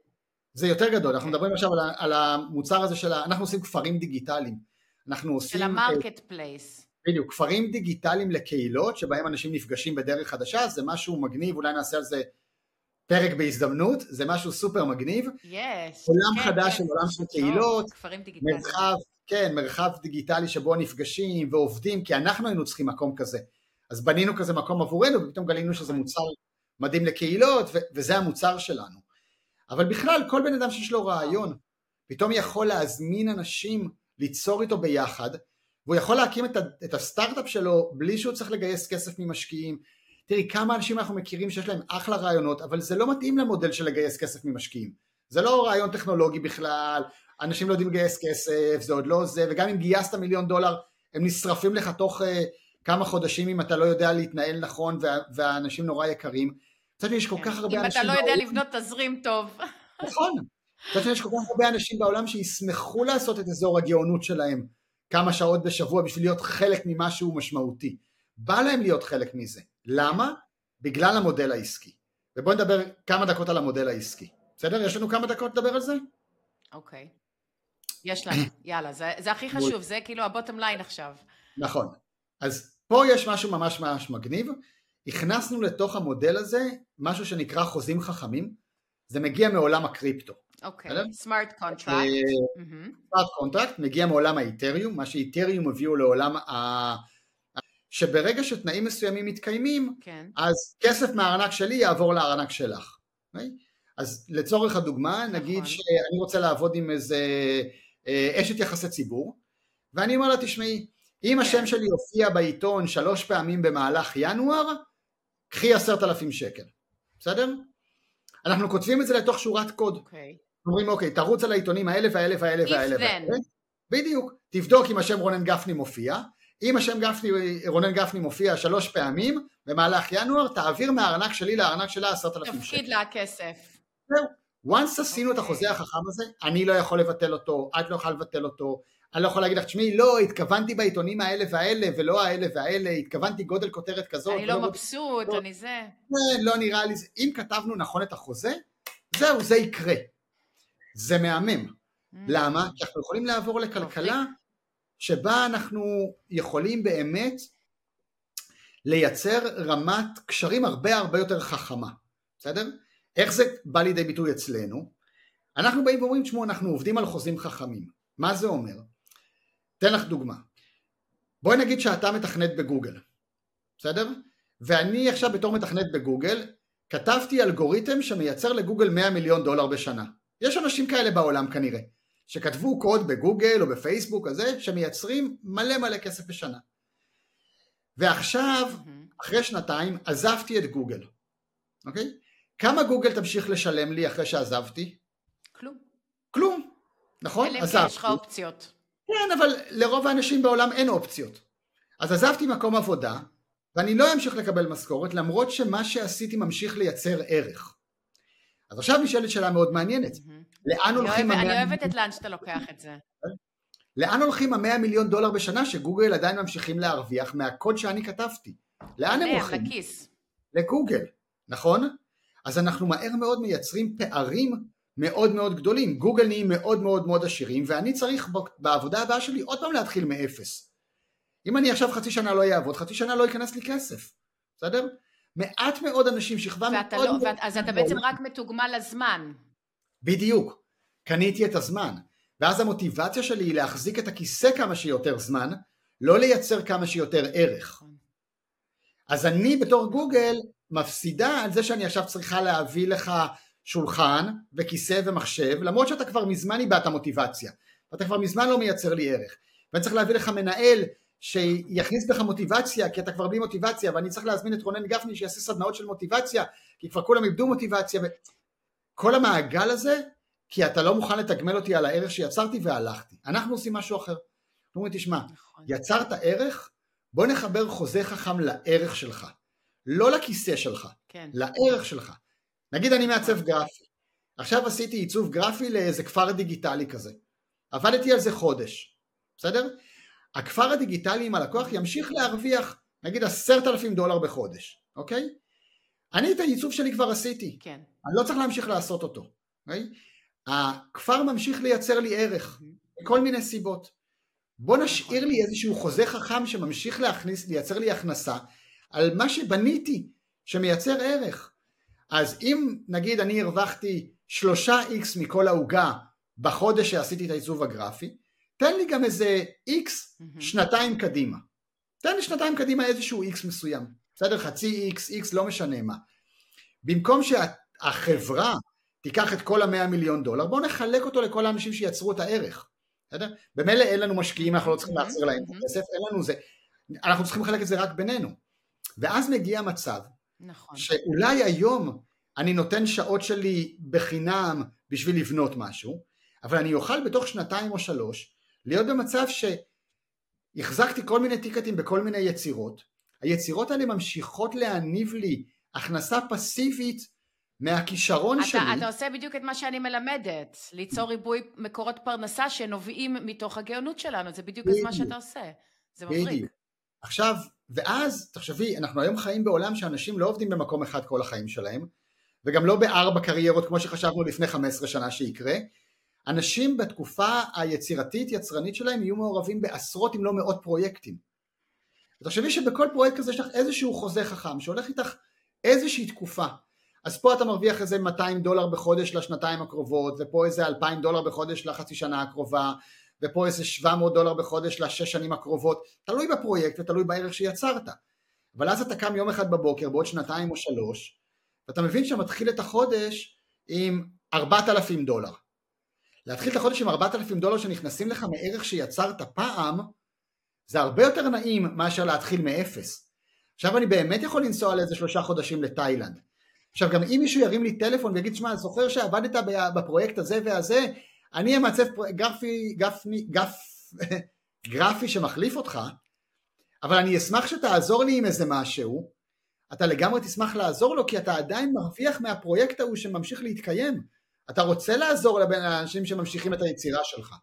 זה יותר גדול, אנחנו אוקיי. מדברים עכשיו על, על המוצר הזה של. אנחנו עושים כפרים דיגיטליים. אנחנו עושים... של אה, ה market place. בדיוק, כפרים דיגיטליים לקהילות שבהם אנשים נפגשים בדרך חדשה, זה משהו מגניב, אולי נעשה על זה פרק בהזדמנות, זה משהו סופר מגניב. יש. עולם כן, חדש כן. של עולם של קהילות. מרחב, כן, מרחב דיגיטלי שבו נפגשים ועובדים, כי אנחנו היינו צריכים מקום כזה. אז בנינו כזה מקום עבורנו, ופתאום גילינו שזה מוצר מדהים לקהילות, ו- וזה המוצר שלנו. אבל בכלל, כל בן אדם שיש לו רעיון, פתאום יכול להזמין אנשים ליצור איתו ביחד, והוא יכול להקים את, ה- את הסטארט-אפ שלו בלי שהוא צריך לגייס כסף ממשקיעים. תראי, כמה אנשים אנחנו מכירים שיש להם אחלה רעיונות, אבל זה לא מתאים למודל של לגייס כסף ממשקיעים. זה לא רעיון טכנולוגי בכלל, אנשים לא יודעים לגייס כסף, זה עוד לא זה, וגם אם גייסת מיליון דולר, הם נשרפים לך תוך uh, כמה חודשים אם אתה לא יודע להתנהל נכון, וה, והאנשים נורא יקרים. מצד שני יש כל כך הרבה כן. אם אנשים אתה לא יודע לבנות תזרים טוב. נכון. מצד שני יש כל כך הרבה אנשים בעולם שישמחו לעשות את אזור הגאונות שלהם כמה שעות בשבוע בשביל להיות חלק ממשהו משמעותי. בא להם להיות חלק מזה. למה? בגלל המודל העסקי. ובואו נדבר כמה דקות על המודל העסקי. בסדר? יש לנו כמה דקות לדבר על זה? אוקיי. יש לנו, יאללה, זה, זה הכי חשוב, זה כאילו ה bottom line עכשיו. נכון. אז פה יש משהו ממש ממש מגניב. הכנסנו לתוך המודל הזה משהו שנקרא חוזים חכמים. זה מגיע מעולם הקריפטו. אוקיי, smart contract. smart contract מגיע מעולם האיתריום, מה שאיתריום הביאו לעולם ה... שברגע שתנאים מסוימים מתקיימים, כן. אז כסף מהארנק שלי יעבור לארנק שלך. אוקיי? אז לצורך הדוגמה, נכון. נגיד שאני רוצה לעבוד עם איזה אשת יחסי ציבור, ואני אומר לה, תשמעי, אם. השם שלי יופיע בעיתון שלוש פעמים במהלך ינואר, קחי עשרת אלפים שקל, בסדר? אנחנו כותבים את זה לתוך שורת קוד. אוקיי. אומרים, אוקיי, תרוץ על העיתונים האלה והאלה והאלה והאלה. והאלה. בדיוק. תבדוק אם השם רונן גפני מופיע. אם השם גפני, רונן גפני מופיע שלוש פעמים במהלך ינואר, תעביר מהארנק שלי לארנק שלה עשרת אלפים שקל. תפקיד לה כסף. זהו. Once עשינו okay. את החוזה אוקיי. החכם הזה, אני לא יכול לבטל אותו, את לא יכולה לבטל אותו, אני לא יכול להגיד לך, תשמעי, לא, התכוונתי בעיתונים האלה והאלה, ולא האלה והאלה, התכוונתי גודל כותרת כזאת. אני לא מבסוט, לא, אני זה. זה לא נראה לי, אם כתבנו נכון את החוזה, זהו, זה יקרה. זה מהמם. Mm. למה? כי אנחנו יכולים לעבור לכלכלה שבה אנחנו יכולים באמת לייצר רמת קשרים הרבה הרבה יותר חכמה, בסדר? איך זה בא לידי ביטוי אצלנו? אנחנו באים ואומרים, תשמעו, אנחנו עובדים על חוזים חכמים. מה זה אומר? אתן לך דוגמה. בואי נגיד שאתה מתכנת בגוגל, בסדר? ואני עכשיו בתור מתכנת בגוגל, כתבתי אלגוריתם שמייצר לגוגל 100 מיליון דולר בשנה. יש אנשים כאלה בעולם כנראה, שכתבו קוד בגוגל או בפייסבוק הזה, שמייצרים מלא מלא כסף בשנה. ועכשיו, אחרי שנתיים, עזבתי את גוגל, אוקיי? כמה גוגל תמשיך לשלם לי אחרי שעזבתי? כלום. כלום, נכון? אלא אם כן יש לך אופציות. כן, אבל לרוב האנשים בעולם אין אופציות. אז עזבתי מקום עבודה, ואני לא אמשיך לקבל משכורת, למרות שמה שעשיתי ממשיך לייצר ערך. אז עכשיו נשאלת שאלה מאוד מעניינת. לאן הולכים. אני אוהבת את לאן שאתה לוקח את זה. לאן הולכים המאה מיליון דולר בשנה שגוגל עדיין ממשיכים להרוויח מהקוד שאני כתבתי? לאן הם הולכים? לכיס. לגוגל, נכון? אז אנחנו מהר מאוד מייצרים פערים מאוד מאוד גדולים. גוגל נהיים מאוד מאוד מאוד עשירים, ואני צריך בעבודה הבאה שלי עוד פעם להתחיל מאפס. אם אני עכשיו חצי שנה לא אעבוד, חצי שנה לא ייכנס לי כסף, בסדר? מעט מאוד אנשים, שכבה מאוד לא, מאוד... ואת, אז אתה בעצם רק מתוגמל לזמן. בדיוק, קניתי את הזמן. ואז המוטיבציה שלי היא להחזיק את הכיסא כמה שיותר זמן, לא לייצר כמה שיותר ערך. נכון. אז אני בתור גוגל מפסידה על זה שאני עכשיו צריכה להביא לך שולחן וכיסא ומחשב, למרות שאתה כבר מזמן איבדת מוטיבציה, ואתה כבר מזמן לא מייצר לי ערך. ואני צריך להביא לך מנהל שיכניס בך מוטיבציה, כי אתה כבר בלי מוטיבציה, ואני צריך להזמין את רונן גפני שיעשה סדנאות של מוטיבציה, כי כבר כולם איבדו מוטיבציה, וכל המעגל הזה, כי אתה לא מוכן לתגמל אותי על הערך שיצרתי והלכתי. אנחנו עושים משהו אחר. אומרים, תשמע, נכון. יצרת ערך, בוא נחבר חוזה חכם לערך שלך. לא לכיסא שלך, כן. לערך שלך. נגיד אני מעצב נכון. גרפי, עכשיו עשיתי עיצוב גרפי לאיזה כפר דיגיטלי כזה. עבדתי על זה חודש, בסדר? הכפר הדיגיטלי עם הלקוח ימשיך להרוויח נגיד עשרת אלפים דולר בחודש, אוקיי? אני את העיצוב שלי כבר עשיתי, כן. אני לא צריך להמשיך לעשות אותו, אוקיי? הכפר ממשיך לייצר לי ערך, מכל מיני סיבות. בוא נשאיר לי איזשהו חוזה חכם שממשיך להכניס, לייצר לי הכנסה על מה שבניתי שמייצר ערך. אז אם נגיד אני הרווחתי שלושה איקס מכל העוגה בחודש שעשיתי את העיצוב הגרפי, תן לי גם איזה איקס שנתיים קדימה. תן לי שנתיים קדימה איזשהו איקס מסוים. בסדר? חצי איקס, איקס, לא משנה מה. במקום שהחברה תיקח את כל המאה מיליון דולר, בואו נחלק אותו לכל האנשים שיצרו את הערך. בסדר? במילא אין לנו משקיעים, אנחנו לא צריכים להחזיר להם את הכסף, אין לנו זה. אנחנו צריכים לחלק את זה רק בינינו. ואז מגיע מצב, נכון. שאולי היום אני נותן שעות שלי בחינם בשביל לבנות משהו, אבל אני אוכל בתוך שנתיים או שלוש להיות במצב שהחזקתי כל מיני טיקטים בכל מיני יצירות, היצירות האלה ממשיכות להניב לי הכנסה פסיבית מהכישרון אתה, שלי. אתה עושה בדיוק את מה שאני מלמדת, ליצור ריבוי מקורות פרנסה שנובעים מתוך הגאונות שלנו, זה בדיוק, בדיוק. מה שאתה עושה, זה מבריק. עכשיו, ואז, תחשבי, אנחנו היום חיים בעולם שאנשים לא עובדים במקום אחד כל החיים שלהם, וגם לא בארבע קריירות כמו שחשבנו לפני 15 שנה שיקרה. אנשים בתקופה היצירתית, יצרנית שלהם, יהיו מעורבים בעשרות אם לא מאות פרויקטים. ותחשבי שבכל פרויקט כזה יש לך איזשהו חוזה חכם שהולך איתך איזושהי תקופה. אז פה אתה מרוויח איזה 200 דולר בחודש לשנתיים הקרובות, ופה איזה 2,000 דולר בחודש לחצי שנה הקרובה, ופה איזה 700 דולר בחודש לשש שנים הקרובות, תלוי בפרויקט ותלוי בערך שיצרת. אבל אז אתה קם יום אחד בבוקר בעוד שנתיים או שלוש, ואתה מבין שאתה מתחיל את החודש עם 4,000 דולר. להתחיל את החודש עם 4,000 דולר שנכנסים לך מערך שיצרת פעם, זה הרבה יותר נעים מאשר להתחיל מאפס. עכשיו אני באמת יכול לנסוע לאיזה שלושה חודשים לתאילנד. עכשיו גם אם מישהו ירים לי טלפון ויגיד, שמע, זוכר שעבדת בפרויקט הזה והזה, אני אמצב גרפי, גפני, גף, גרפי שמחליף אותך, אבל אני אשמח שתעזור לי עם איזה משהו, אתה לגמרי תשמח לעזור לו כי אתה עדיין מרוויח מהפרויקט ההוא שממשיך להתקיים. אתה רוצה לעזור לבין האנשים שממשיכים את היצירה שלך.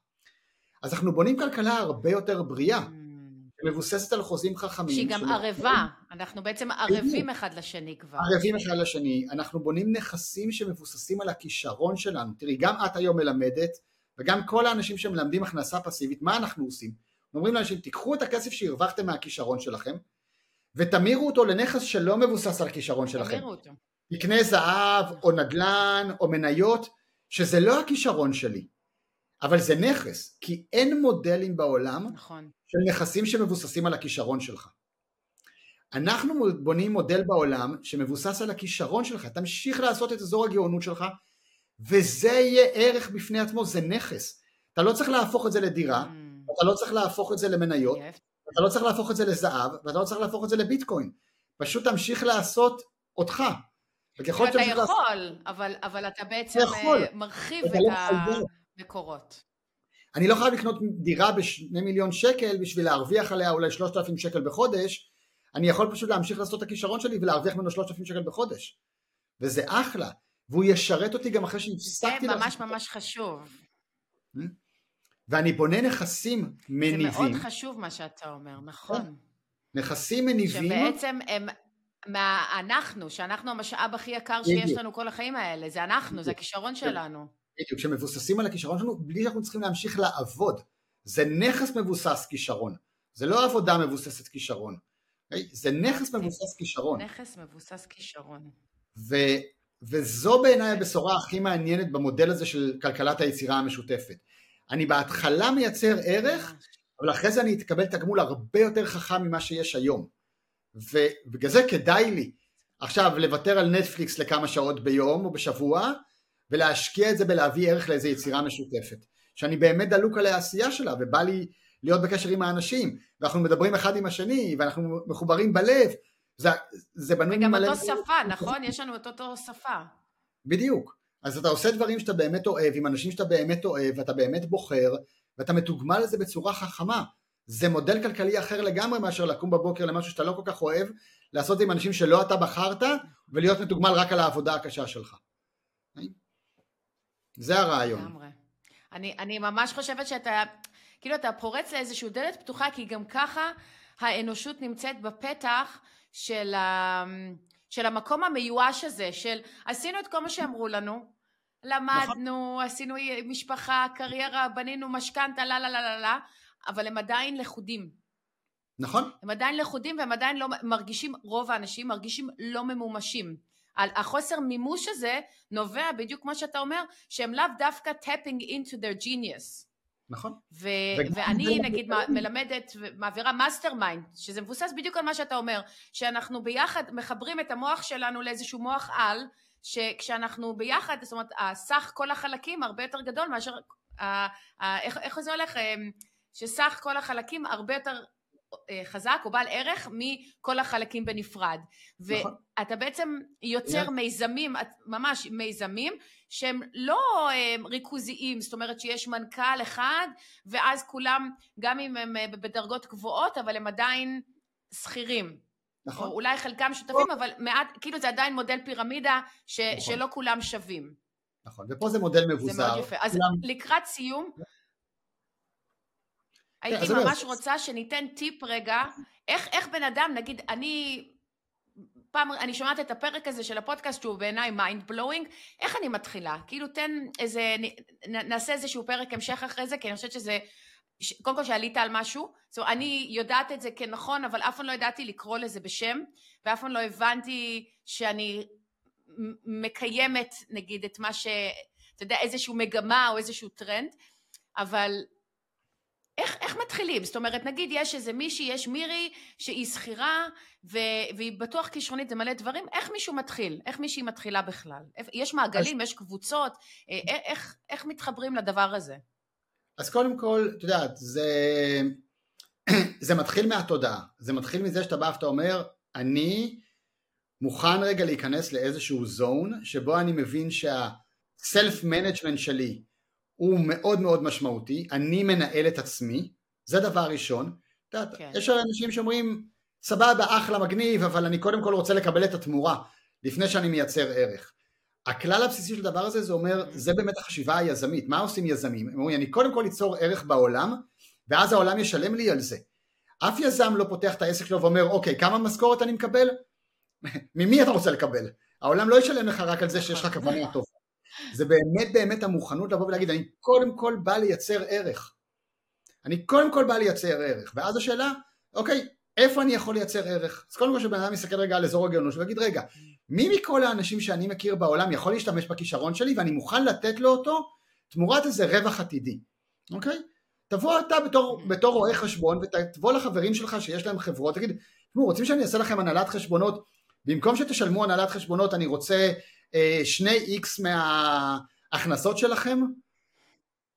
אז אנחנו בונים כלכלה הרבה יותר בריאה. מבוססת על חוזים חכמים. שהיא גם ערבה, אנחנו בעצם ערבים אחד לשני כבר. ערבים אחד לשני, אנחנו בונים נכסים שמבוססים על הכישרון שלנו. תראי, גם את היום מלמדת, וגם כל האנשים שמלמדים הכנסה פסיבית, מה אנחנו עושים? אומרים לאנשים, תיקחו את הכסף שהרווחתם מהכישרון שלכם, ותמירו אותו לנכס שלא מבוסס על הכישרון שלכם. תמירו אותו. יקנה זהב או נדל"ן או מניות, שזה לא הכישרון שלי, אבל זה נכס, כי אין מודלים בעולם נכון. של נכסים שמבוססים על הכישרון שלך. אנחנו בונים מודל בעולם שמבוסס על הכישרון שלך, תמשיך לעשות את אזור הגאונות שלך, וזה יהיה ערך בפני עצמו, זה נכס. אתה לא צריך להפוך את זה לדירה, mm. אתה לא צריך להפוך את זה למניות, yep. אתה לא צריך להפוך את זה לזהב, ואתה לא צריך להפוך את זה לביטקוין. פשוט תמשיך לעשות אותך. וככל אתה יכול, לעשות... אבל, אבל אתה בעצם יכול, אה, מרחיב את לא המקורות. אני לא חייב לקנות דירה בשני מיליון שקל בשביל להרוויח עליה אולי שלושת אלפים שקל בחודש, אני יכול פשוט להמשיך לעשות את הכישרון שלי ולהרוויח ממנו שלושת אלפים שקל בחודש. וזה אחלה, והוא ישרת אותי גם אחרי שהפסקתי... זה ממש ממש חשוב. אה? ואני בונה נכסים מניבים. זה מאוד חשוב מה שאתה אומר, נכון. כן. נכסים מניבים. שבעצם הם, מה, אנחנו, שאנחנו המשאב הכי יקר שיש לנו כל החיים האלה, זה אנחנו, זה הכישרון שלנו. בדיוק, שמבוססים על הכישרון שלנו בלי שאנחנו צריכים להמשיך לעבוד. זה נכס מבוסס כישרון, זה לא עבודה מבוססת כישרון. זה נכס מבוסס כישרון. נכס מבוסס כישרון. ו, וזו בעיניי הבשורה הכי מעניינת במודל הזה של כלכלת היצירה המשותפת. אני בהתחלה מייצר ערך, אבל אחרי זה אני אתקבל תגמול הרבה יותר חכם ממה שיש היום. ובגלל זה כדאי לי עכשיו לוותר על נטפליקס לכמה שעות ביום או בשבוע, ולהשקיע את זה בלהביא ערך לאיזו יצירה משותפת. שאני באמת דלוק על העשייה שלה, ובא לי להיות בקשר עם האנשים, ואנחנו מדברים אחד עם השני, ואנחנו מחוברים בלב, זה, זה בנוי וגם אותו שפה, נכון? יש לנו את אותו שפה. בדיוק. אז אתה עושה דברים שאתה באמת אוהב, עם אנשים שאתה באמת אוהב, ואתה באמת בוחר, ואתה מתוגמל לזה בצורה חכמה. זה מודל כלכלי אחר לגמרי מאשר לקום בבוקר למשהו שאתה לא כל כך אוהב, לעשות עם אנשים שלא אתה בחרת, ולהיות מתוגמל רק על העבודה הקשה שלך. זה הרעיון. לגמרי. אני, אני ממש חושבת שאתה, כאילו אתה פורץ לאיזושהי דלת פתוחה, כי גם ככה האנושות נמצאת בפתח של, ה, של המקום המיואש הזה, של עשינו את כל מה שאמרו לנו, למדנו, נכון. עשינו משפחה, קריירה, בנינו משכנתה, לה לה לה לה לה, אבל הם עדיין לכודים. נכון. הם עדיין לכודים והם עדיין לא מרגישים, רוב האנשים מרגישים לא ממומשים. החוסר מימוש הזה נובע בדיוק כמו שאתה אומר, שהם לאו דווקא tapping into their genius. נכון. ו- ואני נגיד מלמדת, מעבירה mastermind, שזה מבוסס בדיוק על מה שאתה אומר, שאנחנו ביחד מחברים את המוח שלנו לאיזשהו מוח על, שכשאנחנו ביחד, זאת אומרת, הסך כל החלקים הרבה יותר גדול מאשר, איך, איך זה הולך? אמ, שסך כל החלקים הרבה יותר חזק או בעל ערך מכל החלקים בנפרד. נכון. ואתה בעצם יוצר מיזמים, ממש מיזמים, שהם לא אה, ריכוזיים, זאת אומרת שיש מנכ"ל אחד, ואז כולם, גם אם הם אה, בדרגות גבוהות, אבל הם עדיין שכירים. נכון. או אולי חלקם שותפים, אבל מעט, כאילו זה עדיין מודל פירמידה ש, נכון. שלא כולם שווים. נכון, ופה זה מודל מבוזר. זה מאוד יפה. אז כולם... לקראת סיום, הייתי ממש רוצה שניתן טיפ רגע, איך, איך בן אדם, נגיד, אני פעם, אני שומעת את הפרק הזה של הפודקאסט שהוא בעיניי mind blowing, איך אני מתחילה? כאילו תן איזה, נעשה איזשהו פרק המשך אחרי זה, כי אני חושבת שזה, קודם כל שעלית על משהו, זאת אומרת, אני יודעת את זה כנכון, אבל אף פעם לא ידעתי לקרוא לזה בשם, ואף פעם לא הבנתי שאני מקיימת נגיד את מה ש... אתה יודע, איזשהו מגמה או איזשהו טרנד, אבל איך, איך מתחילים? זאת אומרת, נגיד יש איזה מישהי, יש מירי שהיא שכירה והיא בטוח כישרונית, זה מלא דברים, איך מישהו מתחיל? איך מישהי מתחילה בכלל? יש מעגלים, אז... יש קבוצות, אה, איך, איך מתחברים לדבר הזה? אז קודם כל, את יודעת, זה, זה מתחיל מהתודעה, זה מתחיל מזה שאתה בא ואתה אומר, אני מוכן רגע להיכנס לאיזשהו זון, שבו אני מבין שה-self management שלי הוא מאוד מאוד משמעותי, אני מנהל את עצמי, זה דבר ראשון. כן. יש אנשים שאומרים, סבבה, אחלה, מגניב, אבל אני קודם כל רוצה לקבל את התמורה, לפני שאני מייצר ערך. הכלל הבסיסי של הדבר הזה זה אומר, mm-hmm. זה באמת החשיבה היזמית, מה עושים יזמים? הם אומרים, אני קודם כל אצור ערך בעולם, ואז העולם ישלם לי על זה. אף יזם לא פותח את העסק שלו ואומר, אוקיי, כמה משכורת אני מקבל? ממי אתה רוצה לקבל? העולם לא ישלם לך רק על זה שיש לך כוונה טובה. זה באמת באמת המוכנות לבוא ולהגיד אני קודם כל בא לייצר ערך. אני קודם כל בא לייצר ערך ואז השאלה אוקיי איפה אני יכול לייצר ערך? אז קודם כל שבן אדם יסתכל רגע על אזור הגאונות ויגיד רגע מי מכל האנשים שאני מכיר בעולם יכול להשתמש בכישרון שלי ואני מוכן לתת לו אותו תמורת איזה רווח עתידי? אוקיי? תבוא אתה בתור, בתור רואה חשבון ותבוא לחברים שלך שיש להם חברות תגיד תשמעו רוצים שאני אעשה לכם הנהלת חשבונות? במקום שתשלמו הנהלת חשבונות אני רוצה שני איקס מההכנסות שלכם,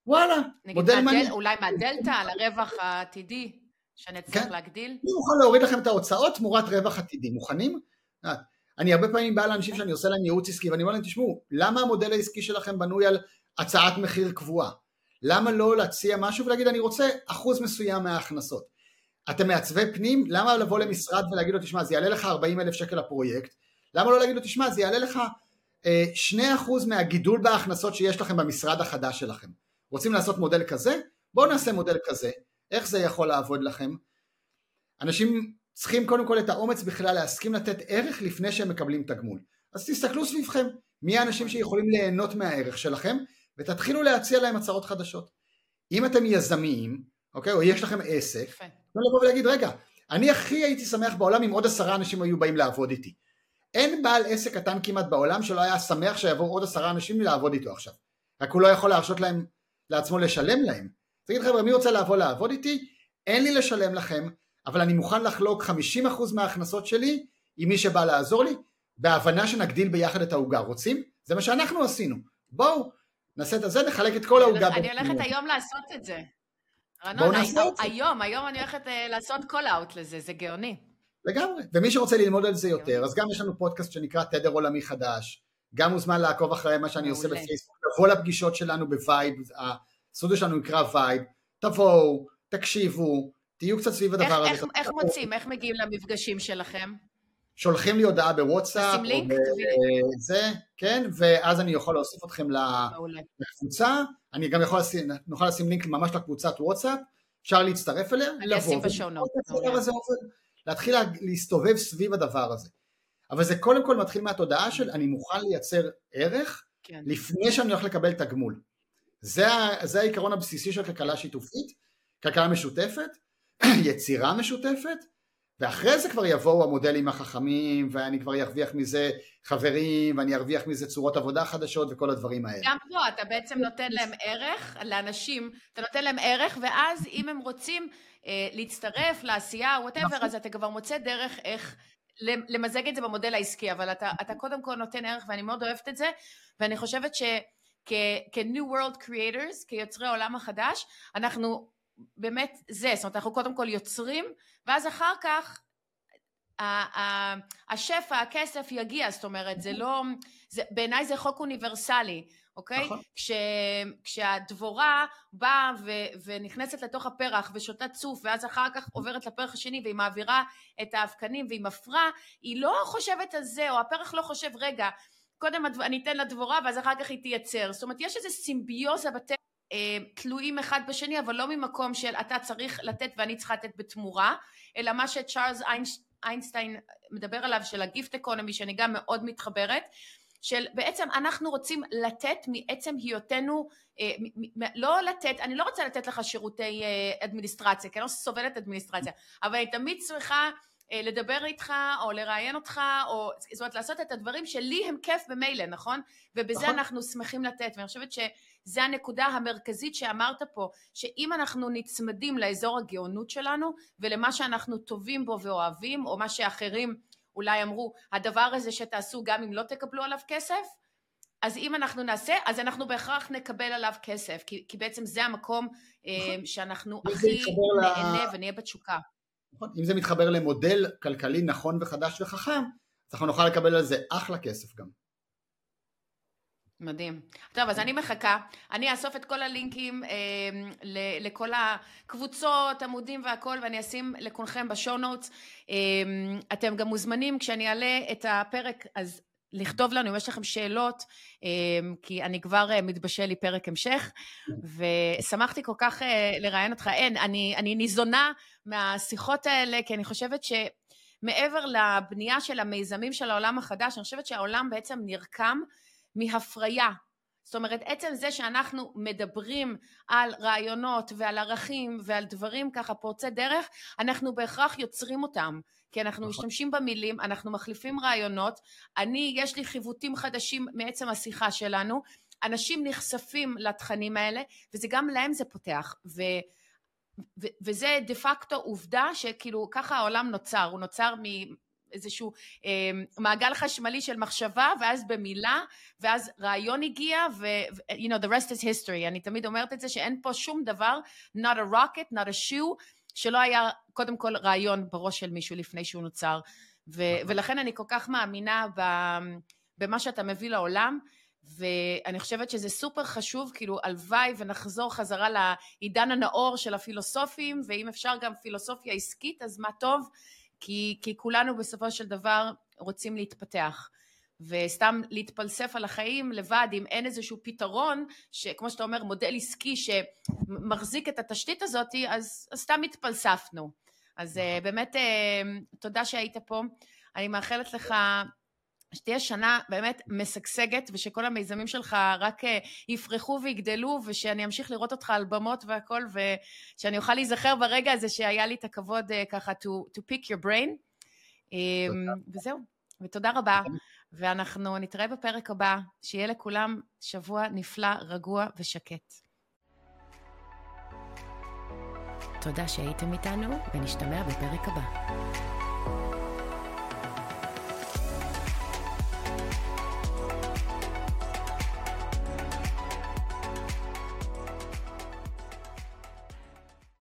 וואלה, מודל מעניין. אולי מהדלתא על הרווח העתידי, שאני אצטרך כן. להגדיל? אני מוכן להוריד לכם את ההוצאות תמורת רווח עתידי, מוכנים? אה, אני הרבה פעמים בא לאנשים שאני עושה להם ייעוץ עסקי ואני אומר להם תשמעו למה המודל העסקי שלכם בנוי על הצעת מחיר קבועה? למה לא להציע משהו ולהגיד אני רוצה אחוז מסוים מההכנסות? אתם מעצבי פנים? למה לבוא למשרד ולהגיד לו תשמע זה יעלה לך 40 אלף שקל לפרויקט? למה לא להגיד לו תשמע זה יעלה לך אה, שני אחוז מהגידול בהכנסות שיש לכם במשרד החדש שלכם. רוצים לעשות מודל כזה? בואו נעשה מודל כזה. איך זה יכול לעבוד לכם? אנשים צריכים קודם כל את האומץ בכלל להסכים לתת ערך לפני שהם מקבלים תגמול. אז תסתכלו סביבכם, מי האנשים שיכולים ליהנות מהערך שלכם ותתחילו להציע להם הצעות חדשות. אם אתם יזמיים, אוקיי, או יש לכם עסק, לא לבוא ולהגיד רגע, אני הכי הייתי שמח בעולם אם עוד עשרה אנשים היו באים לעבוד איתי. אין בעל עסק קטן כמעט בעולם שלא היה שמח שיבואו עוד עשרה אנשים לעבוד איתו עכשיו. רק הוא לא יכול להרשות להם, לעצמו לשלם להם. תגיד חבר'ה מי רוצה לבוא לעבוד איתי? אין לי לשלם לכם, אבל אני מוכן לחלוק 50% מההכנסות שלי עם מי שבא לעזור לי, בהבנה שנגדיל ביחד את העוגה. רוצים? זה מה שאנחנו עשינו. בואו, נעשה את זה, נחלק את כל העוגה. אני הולכת היום לעשות את זה. זה. היום, היום אני הולכת אה, לעשות call out לזה, זה גאוני. לגמרי, ומי שרוצה ללמוד על זה יותר, אז גם יש לנו פודקאסט שנקרא תדר עולמי חדש, גם מוזמן לעקוב אחרי מה שאני עושה בפייסבוק, לבוא לפגישות שלנו בווייב, הסטודיו שלנו נקרא וייב, תבואו, תקשיבו, תהיו קצת סביב הדבר הזה. איך מוצאים, איך מגיעים למפגשים שלכם? שולחים לי הודעה בוואטסאפ, שים לינק, זה, כן, ואז אני יכול להוסיף אתכם לקבוצה, אני גם יכול לשים, נוכל לשים לינק ממש לקבוצת וואטסאפ, אפשר להצטרף אליה, לבוא, אני אשים בשונות. להתחיל להסתובב סביב הדבר הזה. אבל זה קודם כל מתחיל מהתודעה של אני מוכן לייצר ערך כן. לפני שאני הולך לקבל תגמול. זה, זה העיקרון הבסיסי של כלכלה שיתופית, כלכלה משותפת, יצירה משותפת, ואחרי זה כבר יבואו המודלים החכמים, ואני כבר ארוויח מזה חברים, ואני ארוויח מזה צורות עבודה חדשות וכל הדברים האלה. גם פה אתה בעצם נותן להם ערך, לאנשים, אתה נותן להם ערך, ואז אם הם רוצים אה, להצטרף לעשייה, וואטאבר, נכון. אז אתה כבר מוצא דרך איך למזג את זה במודל העסקי, אבל אתה, אתה קודם כל נותן ערך, ואני מאוד אוהבת את זה, ואני חושבת שכ-New World Creators, כיוצרי העולם החדש, אנחנו באמת זה, זאת אומרת, אנחנו קודם כל יוצרים, ואז אחר כך השפע, הכסף יגיע, זאת אומרת, זה לא, זה, בעיניי זה חוק אוניברסלי, אוקיי? נכון. כש, כשהדבורה באה ו, ונכנסת לתוך הפרח ושותה צוף, ואז אחר כך עוברת לפרח השני והיא מעבירה את האבקנים והיא מפרה, היא לא חושבת על זה, או הפרח לא חושב, רגע, קודם אני אתן לדבורה ואז אחר כך היא תייצר. זאת אומרת, יש איזו סימביוזה בטבע תלויים אחד בשני, אבל לא ממקום של אתה צריך לתת ואני צריכה לתת בתמורה, אלא מה שצ'ארלס איינשטיין מדבר עליו, של הגיפט אקונומי, שאני גם מאוד מתחברת, של בעצם אנחנו רוצים לתת מעצם היותנו, אה, לא לתת, אני לא רוצה לתת לך שירותי אה, אדמיניסטרציה, כי אני לא סובלת אדמיניסטרציה, אבל אני תמיד צריכה אה, לדבר איתך או לראיין אותך, או זאת אומרת לעשות את הדברים שלי הם כיף במילא, נכון? ובזה נכון. אנחנו שמחים לתת, ואני חושבת שזה הנקודה המרכזית שאמרת פה, שאם אנחנו נצמדים לאזור הגאונות שלנו ולמה שאנחנו טובים בו ואוהבים, או מה שאחרים אולי אמרו, הדבר הזה שתעשו גם אם לא תקבלו עליו כסף, אז אם אנחנו נעשה, אז אנחנו בהכרח נקבל עליו כסף, כי, כי בעצם זה המקום נכון. אה, שאנחנו הכי נהנה ל... ונהיה בתשוקה. נכון, אם זה מתחבר למודל כלכלי נכון וחדש וחכם, אז אנחנו נוכל לקבל על זה אחלה כסף גם. מדהים. טוב, אז אני מחכה. אני אאסוף את כל הלינקים אה, לכל הקבוצות, עמודים והכל, ואני אשים לכולכם בשואו נוטס. אה, אתם גם מוזמנים, כשאני אעלה את הפרק, אז לכתוב לנו אם יש לכם שאלות, אה, כי אני כבר אה, מתבשל לי פרק המשך, ושמחתי כל כך אה, לראיין אותך. אין, אני, אני ניזונה מהשיחות האלה, כי אני חושבת שמעבר לבנייה של המיזמים של העולם החדש, אני חושבת שהעולם בעצם נרקם מהפריה. זאת אומרת, עצם זה שאנחנו מדברים על רעיונות ועל ערכים ועל דברים ככה פורצי דרך, אנחנו בהכרח יוצרים אותם. כי אנחנו נכון. משתמשים במילים, אנחנו מחליפים רעיונות, אני, יש לי חיווטים חדשים מעצם השיחה שלנו, אנשים נחשפים לתכנים האלה, וזה גם להם זה פותח. ו... ו- וזה דה פקטו עובדה שכאילו ככה העולם נוצר, הוא נוצר מאיזשהו אה, מעגל חשמלי של מחשבה ואז במילה ואז רעיון הגיע ו- you know the rest is history, אני תמיד אומרת את זה שאין פה שום דבר, not a rocket, not a shoe, שלא היה קודם כל רעיון בראש של מישהו לפני שהוא נוצר. ו- נכון. ולכן אני כל כך מאמינה ב- במה שאתה מביא לעולם ואני חושבת שזה סופר חשוב, כאילו הלוואי ונחזור חזרה לעידן הנאור של הפילוסופים, ואם אפשר גם פילוסופיה עסקית, אז מה טוב, כי, כי כולנו בסופו של דבר רוצים להתפתח. וסתם להתפלסף על החיים לבד, אם אין איזשהו פתרון, שכמו שאתה אומר, מודל עסקי שמחזיק את התשתית הזאת, אז, אז סתם התפלספנו. אז אה. באמת, אה, תודה שהיית פה. אני מאחלת לך שתהיה שנה באמת משגשגת ושכל המיזמים שלך רק אה, יפרחו ויגדלו ושאני אמשיך לראות אותך על במות והכל ושאני אוכל להיזכר ברגע הזה שהיה לי את הכבוד אה, ככה to, to pick your brain. אמ, וזהו, ותודה רבה, ואנחנו נתראה בפרק הבא, שיהיה לכולם שבוע נפלא, רגוע ושקט. תודה שהייתם איתנו, ונשתמע בפרק הבא.